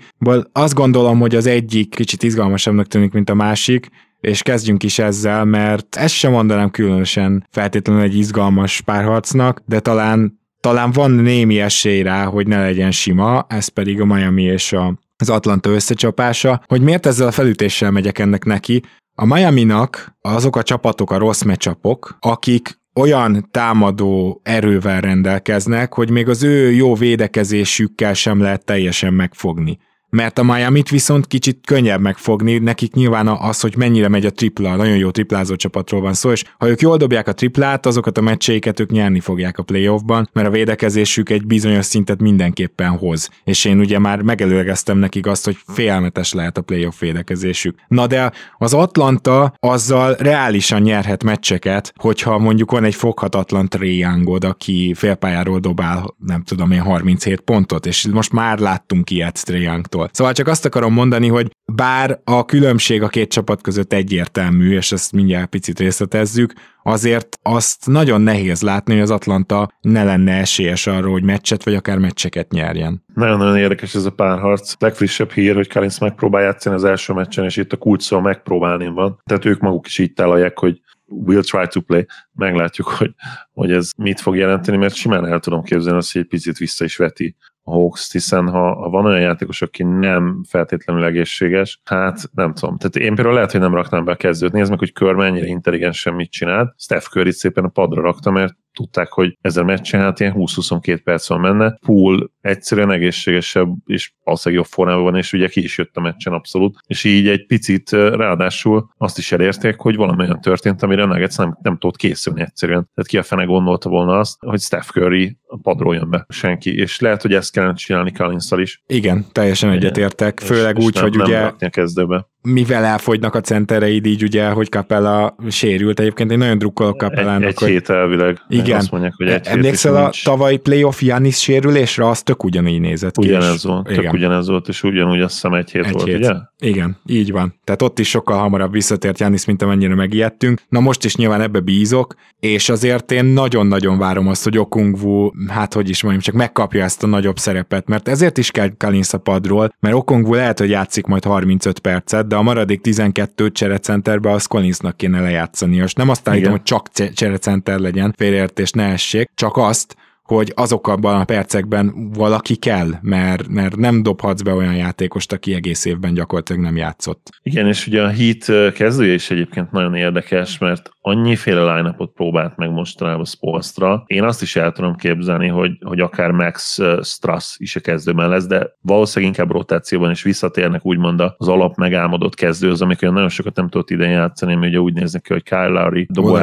Azt gondolom, hogy az egyik kicsit izgalmasabbnak tűnik, mint a másik, és kezdjünk is ezzel, mert ezt sem mondanám különösen feltétlenül egy izgalmas párharcnak, de talán talán van némi esély rá, hogy ne legyen sima, ez pedig a Miami és a, az Atlanta összecsapása. Hogy miért ezzel a felütéssel megyek ennek neki? A Miami-nak azok a csapatok a rossz meccsapok, akik olyan támadó erővel rendelkeznek, hogy még az ő jó védekezésükkel sem lehet teljesen megfogni mert a Miami-t viszont kicsit könnyebb megfogni, nekik nyilván az, hogy mennyire megy a tripla, nagyon jó triplázó csapatról van szó, és ha ők jól dobják a triplát, azokat a meccseiket ők nyerni fogják a playoffban, mert a védekezésük egy bizonyos szintet mindenképpen hoz. És én ugye már megelőlegeztem nekik azt, hogy félmetes lehet a playoff védekezésük. Na de az Atlanta azzal reálisan nyerhet meccseket, hogyha mondjuk van egy foghatatlan triangod, aki félpályáról dobál, nem tudom én, 37 pontot, és most már láttunk ilyet Triangtól. Szóval csak azt akarom mondani, hogy bár a különbség a két csapat között egyértelmű, és ezt mindjárt picit részletezzük, azért azt nagyon nehéz látni, hogy az Atlanta ne lenne esélyes arra, hogy meccset vagy akár meccseket nyerjen. Nagyon-nagyon érdekes ez a párharc. Legfrissebb hír, hogy Kalinsz megpróbál játszani az első meccsen, és itt a kulcs szó megpróbálni van. Tehát ők maguk is így találják, hogy we'll try to play. Meglátjuk, hogy, hogy ez mit fog jelenteni, mert simán el tudom képzelni azt, hogy egy picit vissza is veti a Hawks, hiszen ha, ha van olyan játékos, aki nem feltétlenül egészséges, hát nem tudom. Tehát én például lehet, hogy nem raknám be a kezdőt. Nézd meg, hogy Kör mennyire intelligensen mit csinált. Steph Curry szépen a padra rakta, mert tudták, hogy ezzel meccsen hát ilyen 20-22 perc van menne. Pool egyszerűen egészségesebb, és valószínűleg jobb formában van, és ugye ki is jött a meccsen abszolút. És így egy picit ráadásul azt is elérték, hogy valami olyan történt, amire a Nuggets nem, nem tudott készülni egyszerűen. Tehát ki a fene gondolta volna azt, hogy Steph Curry jön be senki. És lehet, hogy ezt kellene csinálni collins is. Igen, teljesen egyetértek. Főleg és, úgy, és nem, hogy nem ugye... a kezdőbe mivel elfogynak a centereid, így ugye, hogy Capella sérült. Egyébként én nagyon drukkolok Capellának. Egy, egy hogy... hét elvileg. Igen. Azt mondják, hogy egy Emlékszel a nincs. tavalyi playoff Janis sérülésre? Az tök ugyanígy nézett ki. Ugyanez volt, tök igen. ugyanez volt, és ugyanúgy azt hiszem egy hét egy volt, hét. ugye? Igen, így van. Tehát ott is sokkal hamarabb visszatért Janis, mint amennyire megijedtünk. Na most is nyilván ebbe bízok, és azért én nagyon-nagyon várom azt, hogy Okungwu, hát hogy is mondjam, csak megkapja ezt a nagyobb szerepet, mert ezért is kell Kalinsz a padról, mert Okungwu lehet, hogy játszik majd 35 percet, de a maradék 12 cserecenterbe az Collinsnak kéne lejátszani. És nem azt állítom, hogy csak cserecenter legyen, félreértés ne essék, csak azt, hogy azokban a percekben valaki kell, mert, mert nem dobhatsz be olyan játékost, aki egész évben gyakorlatilag nem játszott. Igen, és ugye a Heat kezdője is egyébként nagyon érdekes, mert annyiféle line próbált meg mostanában Spolstra. Én azt is el tudom képzelni, hogy, hogy akár Max Strass is a kezdőben lesz, de valószínűleg inkább rotációban is visszatérnek úgymond az alap megálmodott kezdőhöz, amikor nagyon sokat nem tudott idén játszani, mert ugye úgy néznek ki, hogy Kyle Lowry dobó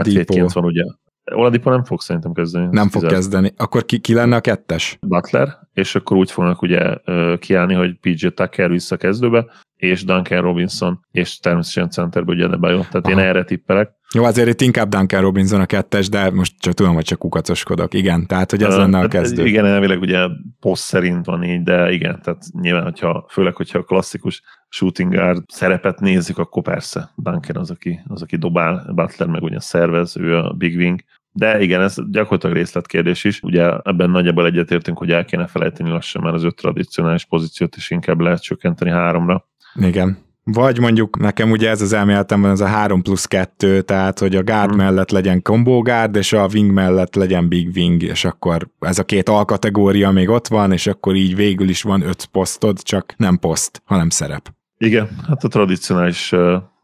van ugye Oladipo nem fog szerintem kezdeni. Nem fog kezdeni. Akkor ki, ki lenne a kettes? Butler, és akkor úgy fognak ugye kiállni, hogy PJ Tucker vissza kezdőbe, és Duncan Robinson, és természetesen centerbe ugye Adebayo. Tehát Aha. én erre tippelek. Jó, azért itt inkább Duncan Robinson a kettes, de most csak tudom, hogy csak kukacoskodok. Igen, tehát hogy ez uh, lenne a hát kezdő. Igen, elvileg ugye poszt szerint van így, de igen, tehát nyilván, hogyha, főleg, hogyha a klasszikus shooting guard szerepet nézzük, akkor persze Duncan az, aki, az, aki dobál, Butler meg ugye szervez, ő a big wing, de igen, ez gyakorlatilag részletkérdés is. Ugye ebben nagyjából egyetértünk, hogy el kéne felejteni lassan már az öt tradicionális pozíciót, és inkább lehet csökkenteni háromra. Igen. Vagy mondjuk nekem ugye ez az elméletemben ez a 3 plusz 2, tehát hogy a guard hmm. mellett legyen combo guard, és a wing mellett legyen big wing, és akkor ez a két alkategória még ott van, és akkor így végül is van öt posztod, csak nem poszt, hanem szerep. Igen, hát a tradicionális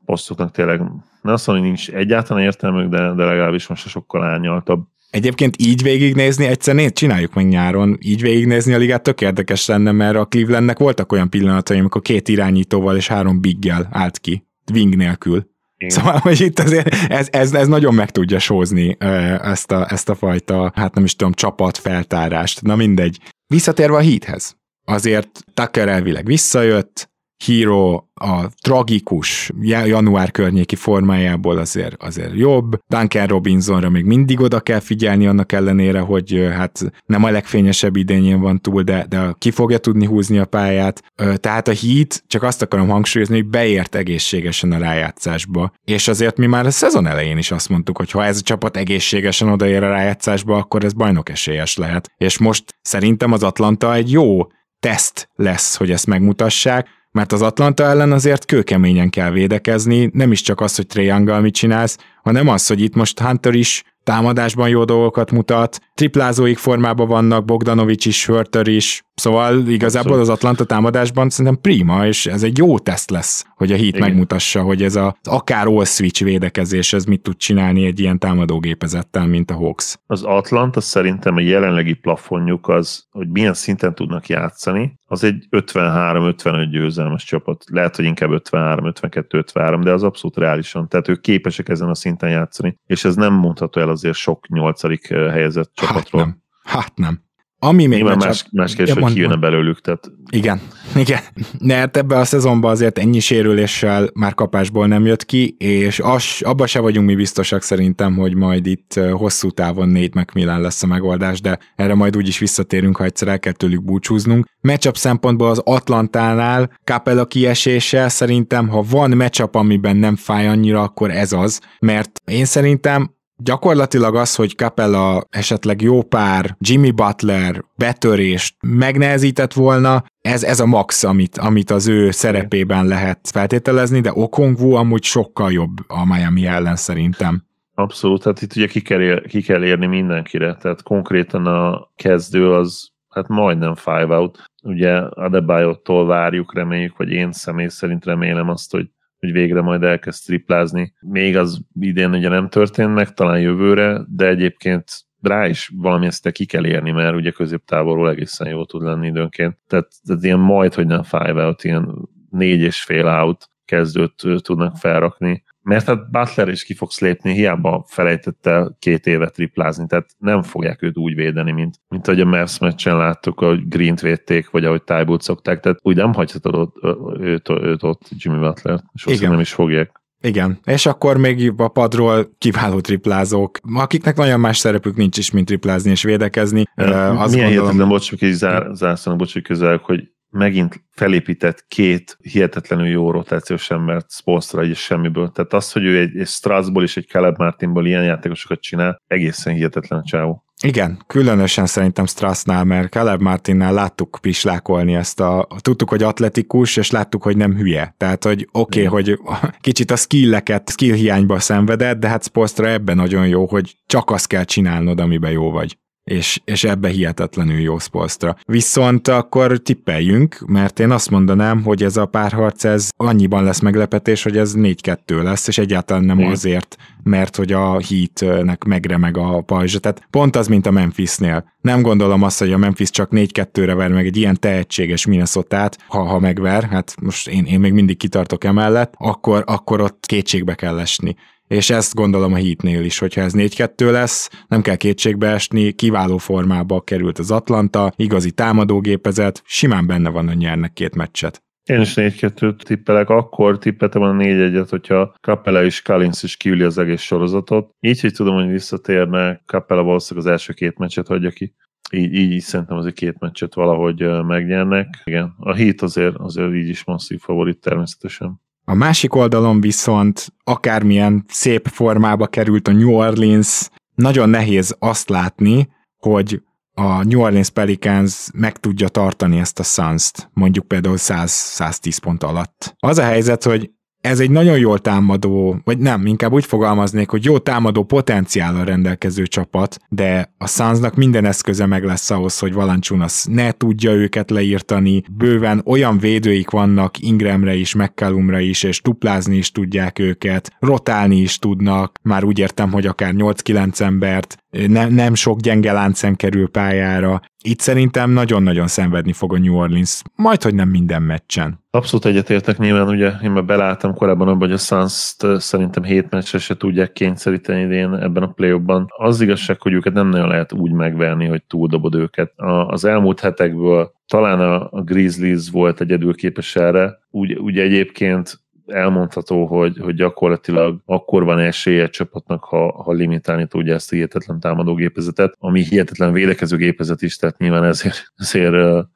posztoknak tényleg nem azt mondom, hogy nincs egyáltalán értelmük, de, de legalábbis most sokkal árnyaltabb. Egyébként így végignézni, egyszer néz, csináljuk meg nyáron, így végignézni a ligát tök érdekes lenne, mert a Clevelandnek voltak olyan pillanatai, amikor két irányítóval és három biggel állt ki, wing nélkül. Igen. Szóval, hogy itt azért ez, ez, ez nagyon meg tudja sózni ezt a, ezt a fajta, hát nem is tudom, csapat feltárást. Na mindegy. Visszatérve a híthez. Azért Tucker elvileg visszajött, Hero a tragikus január környéki formájából azért, azért jobb. Duncan Robinsonra még mindig oda kell figyelni, annak ellenére, hogy hát nem a legfényesebb idényén van túl, de, de ki fogja tudni húzni a pályát. Tehát a Heat, csak azt akarom hangsúlyozni, hogy beért egészségesen a rájátszásba. És azért mi már a szezon elején is azt mondtuk, hogy ha ez a csapat egészségesen odaér a rájátszásba, akkor ez bajnok esélyes lehet. És most szerintem az Atlanta egy jó teszt lesz, hogy ezt megmutassák, mert az Atlanta ellen azért kőkeményen kell védekezni, nem is csak az, hogy Triangle mit csinálsz, hanem az, hogy itt most Hunter is támadásban jó dolgokat mutat, triplázóik formában vannak, Bogdanovics is, Hörter is, szóval igazából az Atlanta támadásban szerintem prima, és ez egy jó teszt lesz, hogy a Heat Igen. megmutassa, hogy ez az akár all switch védekezés, ez mit tud csinálni egy ilyen támadógépezettel, mint a Hawks. Az Atlanta szerintem a jelenlegi plafonjuk az, hogy milyen szinten tudnak játszani, az egy 53-55 győzelmes csapat. Lehet, hogy inkább 53-52-53, de az abszolút reálisan. Tehát ők képesek ezen a szinten játszani, és ez nem mondható el azért sok nyolcadik helyezett csapatról. Hát nem. Hát nem. Ami még Nyilván más, más kérdés, ja, hogy kijönne belőlük. Tehát... Igen, igen. De hát ebbe a szezonban azért ennyi sérüléssel már kapásból nem jött ki, és az, abba se vagyunk mi biztosak szerintem, hogy majd itt hosszú távon négy Macmillan lesz a megoldás, de erre majd úgyis visszatérünk, ha egyszer el kell tőlük búcsúznunk. Matchup szempontból az Atlantánál Capella kiesése szerintem, ha van matchup, amiben nem fáj annyira, akkor ez az, mert én szerintem Gyakorlatilag az, hogy Capella esetleg jó pár Jimmy Butler betörést megnehezített volna, ez, ez a max, amit, amit az ő szerepében lehet feltételezni, de Okongwu amúgy sokkal jobb a Miami ellen szerintem. Abszolút, tehát itt ugye ki kell, ér, ki kell érni mindenkire, tehát konkrétan a kezdő az hát majdnem five out. Ugye Adebayo-tól várjuk, reméljük, vagy én személy szerint remélem azt, hogy hogy végre majd elkezd triplázni. Még az idén ugye nem történt meg, talán jövőre, de egyébként rá is valami ezt ki kell érni, mert ugye középtávolról egészen jó tud lenni időnként. Tehát, tehát ilyen majd, hogy nem five out, ilyen négy és fél out kezdőt tudnak felrakni, mert hát Butler is ki fogsz lépni, hiába felejtette két évet triplázni, tehát nem fogják őt úgy védeni, mint, mint ahogy a Mavs meccsen láttuk, ahogy Green-t védték, vagy ahogy Tybull szokták, tehát úgy nem hagyhatod ott, őt, őt ott Jimmy Butler, és nem is fogják. Igen, és akkor még a padról kiváló triplázók, akiknek nagyon más szerepük nincs is, mint triplázni és védekezni. Ja, azt milyen gondolom... hihetetlen, bocs, hogy zár, zárszónak, bocs, hogy közel, hogy megint felépített két hihetetlenül jó rotációs embert Spolstra egy semmiből. Tehát az, hogy ő egy, egy Strasból és egy Caleb Martinból ilyen játékosokat csinál, egészen hihetetlen csávó. Igen, különösen szerintem Strassnál, mert Caleb Martinnál láttuk pislákolni ezt a, tudtuk, hogy atletikus, és láttuk, hogy nem hülye. Tehát, hogy oké, okay, hogy kicsit a skilleket, skill hiányba szenvedett, de hát Spolstra ebben nagyon jó, hogy csak azt kell csinálnod, amiben jó vagy és, és ebbe hihetetlenül jó Spolstra. Viszont akkor tippeljünk, mert én azt mondanám, hogy ez a párharc, ez annyiban lesz meglepetés, hogy ez 4-2 lesz, és egyáltalán nem Igen. azért, mert hogy a Heatnek megremeg a pajzsa. Tehát pont az, mint a Memphisnél. Nem gondolom azt, hogy a Memphis csak 4-2-re ver meg egy ilyen tehetséges minnesota ha, ha megver, hát most én, én még mindig kitartok emellett, akkor, akkor ott kétségbe kell esni és ezt gondolom a Heatnél is, hogyha ez 4-2 lesz, nem kell kétségbe esni, kiváló formába került az Atlanta, igazi támadógépezet, simán benne van, hogy nyernek két meccset. Én is 4-2-t tippelek, akkor tippeltem a 4-1-et, hogyha Capella és Collins is kiüli az egész sorozatot. Így, hogy tudom, hogy visszatérne, Capella valószínűleg az első két meccset hagyja ki. Így, így, így szerintem azért két meccset valahogy megnyernek. Igen, a Heat azért, azért így is masszív favorit természetesen. A másik oldalon viszont akármilyen szép formába került a New Orleans, nagyon nehéz azt látni, hogy a New Orleans Pelicans meg tudja tartani ezt a Suns-t, mondjuk például 100-110 pont alatt. Az a helyzet, hogy ez egy nagyon jól támadó, vagy nem, inkább úgy fogalmaznék, hogy jó támadó potenciállal rendelkező csapat, de a Sunsnak minden eszköze meg lesz ahhoz, hogy Valanciunas ne tudja őket leírtani, bőven olyan védőik vannak Ingramre is, McCallumra is, és duplázni is tudják őket, rotálni is tudnak, már úgy értem, hogy akár 8-9 embert, ne, nem sok gyenge láncem kerül pályára. Itt szerintem nagyon-nagyon szenvedni fog a New Orleans, majd, hogy nem minden meccsen. Abszolút egyetértek nyilván, ugye én már beláttam korábban abban, hogy a suns szerintem hét meccsre se tudják kényszeríteni idén ebben a play ban Az igazság, hogy őket nem nagyon lehet úgy megverni, hogy túldobod őket. Az elmúlt hetekből talán a Grizzlies volt egyedül képes erre, úgy, úgy egyébként elmondható, hogy, hogy gyakorlatilag akkor van esélye csapatnak, ha, ha limitálni tudja ezt a hihetetlen támadógépezetet, ami hihetetlen védekező gépezet is, tehát nyilván ezért, ezért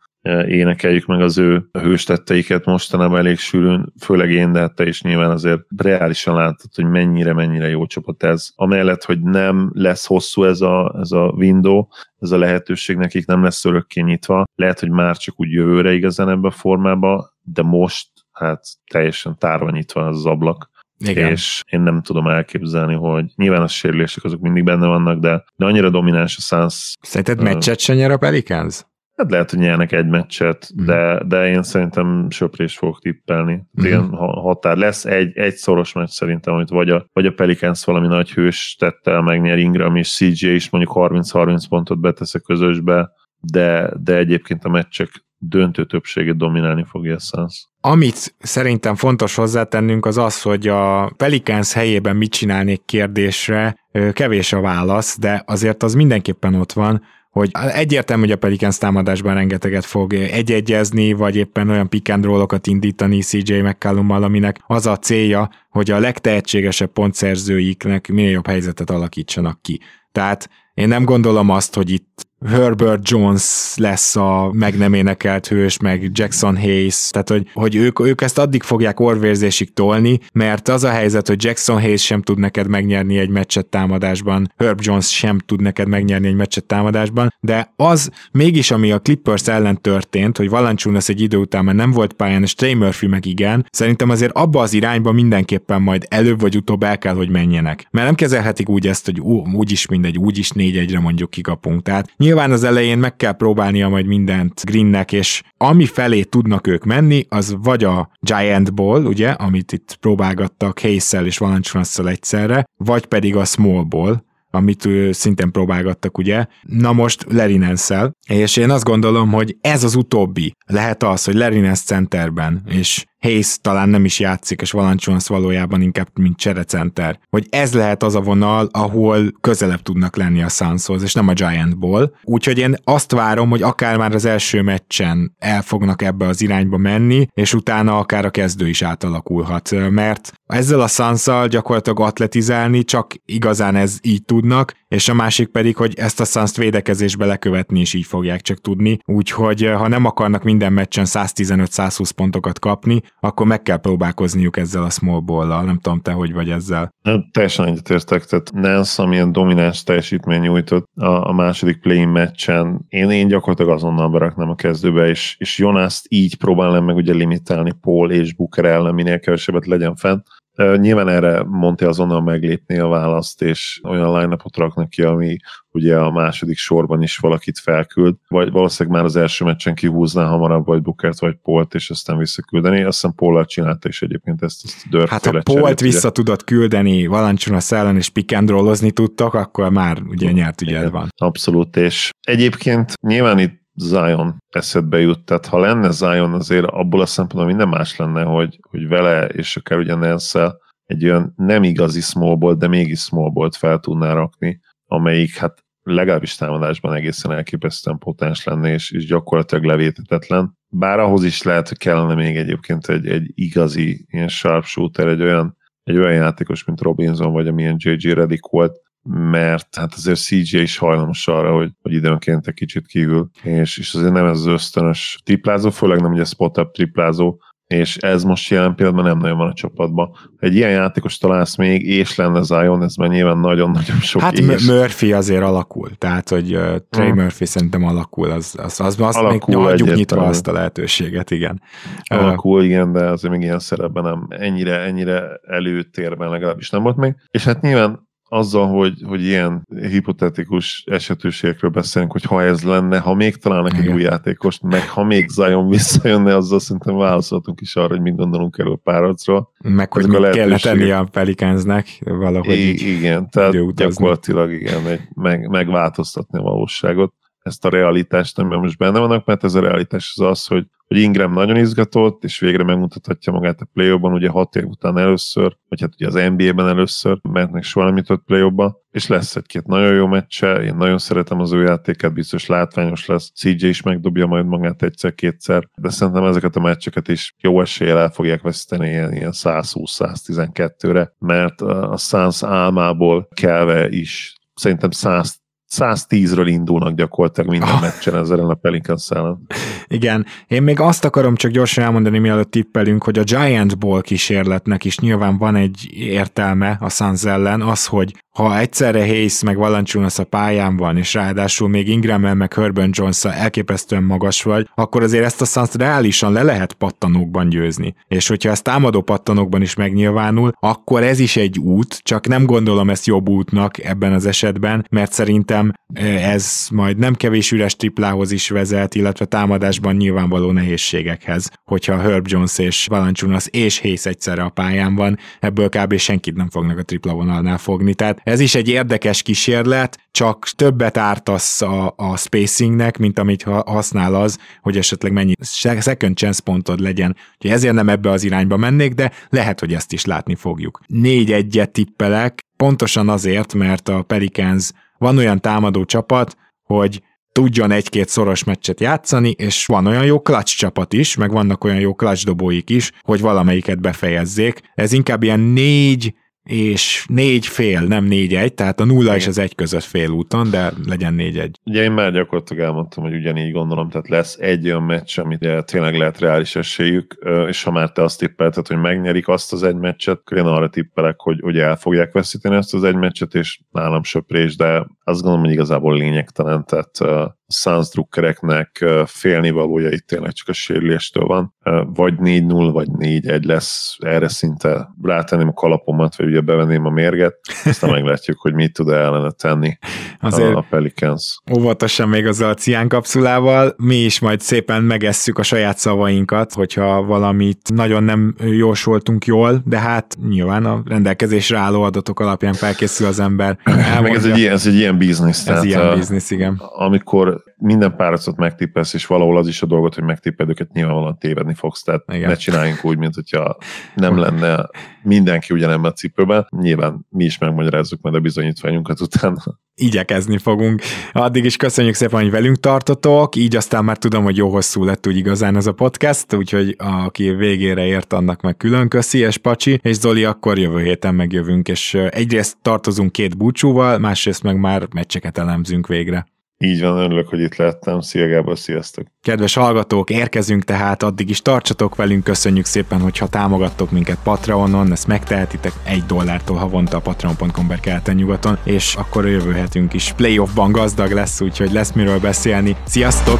énekeljük meg az ő hőstetteiket mostanában elég sűrűn, főleg én, de hát te is nyilván azért reálisan látod, hogy mennyire, mennyire jó csapat ez. Amellett, hogy nem lesz hosszú ez a, ez a window, ez a lehetőség nekik nem lesz örökké nyitva. Lehet, hogy már csak úgy jövőre igazán ebbe a formába, de most hát teljesen tárva nyitva az, az ablak. Igen. és én nem tudom elképzelni, hogy nyilván a sérülések azok mindig benne vannak, de, de annyira domináns a Suns. Szerinted uh, meccset se nyer a Pelicans? Hát lehet, hogy nyernek egy meccset, mm. de, de én szerintem söprést fogok tippelni. Mm. Ilyen határ lesz. Egy, egy szoros meccs szerintem, amit vagy a, vagy a Pelicans valami nagy hős tettel megnyer Ingram és CJ is mondjuk 30-30 pontot betesz a közösbe, de, de egyébként a meccsek döntő többséget dominálni fogja a Suns. Amit szerintem fontos hozzátennünk az az, hogy a Pelicans helyében mit csinálnék kérdésre kevés a válasz, de azért az mindenképpen ott van, hogy egyértelmű, hogy a Pelicans támadásban rengeteget fog egyegyezni, vagy éppen olyan pick and indítani CJ McCallummal, aminek az a célja, hogy a legtehetségesebb pontszerzőiknek minél jobb helyzetet alakítsanak ki. Tehát én nem gondolom azt, hogy itt Herbert Jones lesz a meg nem énekelt hős, meg Jackson Hayes, tehát hogy, hogy ők, ők ezt addig fogják orvérzésig tolni, mert az a helyzet, hogy Jackson Hayes sem tud neked megnyerni egy meccset támadásban, Herb Jones sem tud neked megnyerni egy meccset támadásban, de az mégis, ami a Clippers ellen történt, hogy Valanciunas egy idő után már nem volt pályán, és Trey Murphy meg igen, szerintem azért abba az irányba mindenképpen majd előbb vagy utóbb el kell, hogy menjenek. Mert nem kezelhetik úgy ezt, hogy ú, úgyis mindegy, úgyis négy egyre mondjuk kikapunk. Tehát Nyilván az elején meg kell próbálnia majd mindent Greennek, és ami felé tudnak ők menni, az vagy a Giant Ball, ugye, amit itt próbálgattak hayes és Valanciunasszal egyszerre, vagy pedig a Small Ball, amit szintén próbálgattak, ugye. Na most Lerinenszel, és én azt gondolom, hogy ez az utóbbi lehet az, hogy Lerinens centerben, és Hayes talán nem is játszik, és Valanciunas valójában inkább mint cserecenter. Hogy ez lehet az a vonal, ahol közelebb tudnak lenni a Sunshoz, és nem a Giantból. Úgyhogy én azt várom, hogy akár már az első meccsen el fognak ebbe az irányba menni, és utána akár a kezdő is átalakulhat, mert ezzel a Sanszal gyakorlatilag atletizálni csak igazán ez így tudnak, és a másik pedig, hogy ezt a Suns-t védekezésbe lekövetni is így fogják csak tudni, úgyhogy ha nem akarnak minden meccsen 115-120 pontokat kapni, akkor meg kell próbálkozniuk ezzel a small ball Nem tudom, te hogy vagy ezzel. Hát, teljesen egyetértek, tehát Nance, amilyen domináns teljesítmény nyújtott a, a második play meccsen, én, én gyakorlatilag azonnal beraknám a kezdőbe, és, és Jonaszt így próbálnám meg ugye limitálni Paul és Booker ellen, minél kevesebbet legyen fent. Nyilván erre Monti azonnal meglépni a választ, és olyan line raknak ki, ami ugye a második sorban is valakit felküld, vagy valószínűleg már az első meccsen kihúzná hamarabb vagy Bukert, vagy Polt, és aztán visszaküldeni. Azt hiszem Pollal csinálta is egyébként ezt, ezt a Hát ha Polt vissza ugye. tudod küldeni, Valanciunas ellen és pick and tudtak, akkor már ugye nyert ügyed van. Abszolút, és egyébként nyilván itt Zion eszedbe jut, tehát ha lenne Zion azért abból a szempontból minden más lenne, hogy, hogy vele és akár ugye nance egy olyan nem igazi smallbolt, de mégis smallbolt fel tudná rakni, amelyik hát legalábbis támadásban egészen elképesztően potens lenne, és, és gyakorlatilag levétetetlen. Bár ahhoz is lehet, hogy kellene még egyébként egy, egy igazi ilyen sharpshooter, egy olyan, egy olyan játékos, mint Robinson, vagy amilyen J.J. Redick volt, mert hát azért CJ is hajlamos arra, hogy, hogy időnként egy kicsit kívül, és, és azért nem ez az ösztönös triplázó, főleg nem ugye spot-up triplázó, és ez most jelen pillanatban nem nagyon van a csapatban. Egy ilyen játékos találsz még, és lenne Zion, ez már nyilván nagyon-nagyon sok Hát és. Murphy azért alakul, tehát, hogy uh, Trey hmm. Murphy szerintem alakul, az, az, az, az alakul még hagyjuk nyitva azt a lehetőséget, igen. Alakul, uh, igen, de azért még ilyen szerepben nem ennyire, ennyire előtérben legalábbis nem volt még. És hát nyilván azzal, hogy, hogy ilyen hipotetikus esetőségekről beszélünk, hogy ha ez lenne, ha még találnak egy új játékost, meg ha még Zion visszajönne, azzal szerintem válaszoltunk is arra, hogy mit gondolunk erről páracról. Meg hogy mit kellene tenni a Pelicansnek valahogy I- Igen, tehát gyakorlatilag igen, egy, meg, megváltoztatni a valóságot ezt a realitást, amiben most benne vannak, mert ez a realitás az az, hogy, hogy Ingram nagyon izgatott, és végre megmutathatja magát a play ugye hat év után először, vagy hát ugye az NBA-ben először, mert meg soha nem jutott play és lesz egy-két nagyon jó meccse, én nagyon szeretem az ő játékát, biztos látványos lesz, CJ is megdobja majd magát egyszer-kétszer, de szerintem ezeket a meccseket is jó eséllyel el fogják veszíteni ilyen, ilyen 120-112-re, mert a Suns álmából kelve is szerintem 100 110-ről indulnak gyakorlatilag minden oh. meccsen ezzel a Pelicans ellen. Igen, én még azt akarom csak gyorsan elmondani, mielőtt tippelünk, hogy a Giant Ball kísérletnek is nyilván van egy értelme a Suns ellen, az, hogy ha egyszerre Hayes meg Valanciunas a pályán van, és ráadásul még ingram meg Herban jones elképesztően magas vagy, akkor azért ezt a Suns reálisan le lehet pattanókban győzni. És hogyha ez támadó pattanókban is megnyilvánul, akkor ez is egy út, csak nem gondolom ezt jobb útnak ebben az esetben, mert szerintem ez majd nem kevés üres triplához is vezet, illetve támadásban nyilvánvaló nehézségekhez, hogyha Herb Jones és Valanciunas és Hayes egyszerre a pályán van, ebből kb. senkit nem fognak a tripla vonalnál fogni. Tehát ez is egy érdekes kísérlet, csak többet ártasz a, a spacingnek, mint amit használ az, hogy esetleg mennyi second chance pontod legyen. Úgyhogy ezért nem ebbe az irányba mennék, de lehet, hogy ezt is látni fogjuk. Négy egyet tippelek, pontosan azért, mert a Pelicans van olyan támadó csapat, hogy tudjon egy-két szoros meccset játszani, és van olyan jó clutch csapat is, meg vannak olyan jó clutch dobóik is, hogy valamelyiket befejezzék. Ez inkább ilyen négy és négy fél, nem négy egy, tehát a nulla Igen. és az egy között fél úton, de legyen négy egy. Ugye én már gyakorlatilag elmondtam, hogy ugyanígy gondolom, tehát lesz egy olyan meccs, amit tényleg lehet reális esélyük, és ha már te azt tippelted, hogy megnyerik azt az egy meccset, akkor én arra tippelek, hogy, hogy el fogják veszíteni ezt az egy meccset, és nálam söprés, de azt gondolom, hogy igazából lényegtelen, tehát Suns drukkereknek félnivalója itt tényleg csak a sérüléstől van. Vagy 4-0, vagy 4-1 lesz, erre szinte rátenném a kalapomat, vagy ugye bevenném a mérget, aztán meglátjuk, hogy mit tud ellene tenni Azért a Pelicans. Óvatosan még azzal a cián kapszulával, mi is majd szépen megesszük a saját szavainkat, hogyha valamit nagyon nem jósoltunk jól, de hát nyilván a rendelkezésre álló adatok alapján felkészül az ember. Elmondja. Meg ez egy ilyen, ez egy ilyen biznisz. Ez ilyen biznisz, igen. Amikor minden páracot megtippelsz, és valahol az is a dolgot, hogy megtipped őket, nyilvánvalóan tévedni fogsz, tehát Igen. ne csináljunk úgy, mint hogyha nem lenne mindenki ugyanebben a cipőben. Nyilván mi is megmagyarázzuk majd a bizonyítványunkat utána. Igyekezni fogunk. Addig is köszönjük szépen, hogy velünk tartotok, így aztán már tudom, hogy jó hosszú lett úgy igazán ez a podcast, úgyhogy aki végére ért, annak meg külön köszi, és Pacsi, és Zoli, akkor jövő héten megjövünk, és egyrészt tartozunk két búcsúval, másrészt meg már meccseket elemzünk végre. Így van, örülök, hogy itt lettem. Szia Gábor, sziasztok! Kedves hallgatók, érkezünk tehát, addig is tartsatok velünk, köszönjük szépen, hogyha támogattok minket Patreonon, ezt megtehetitek egy dollártól havonta a patreon.com per keleten nyugaton, és akkor jövő is playoffban gazdag lesz, úgyhogy lesz miről beszélni. Sziasztok!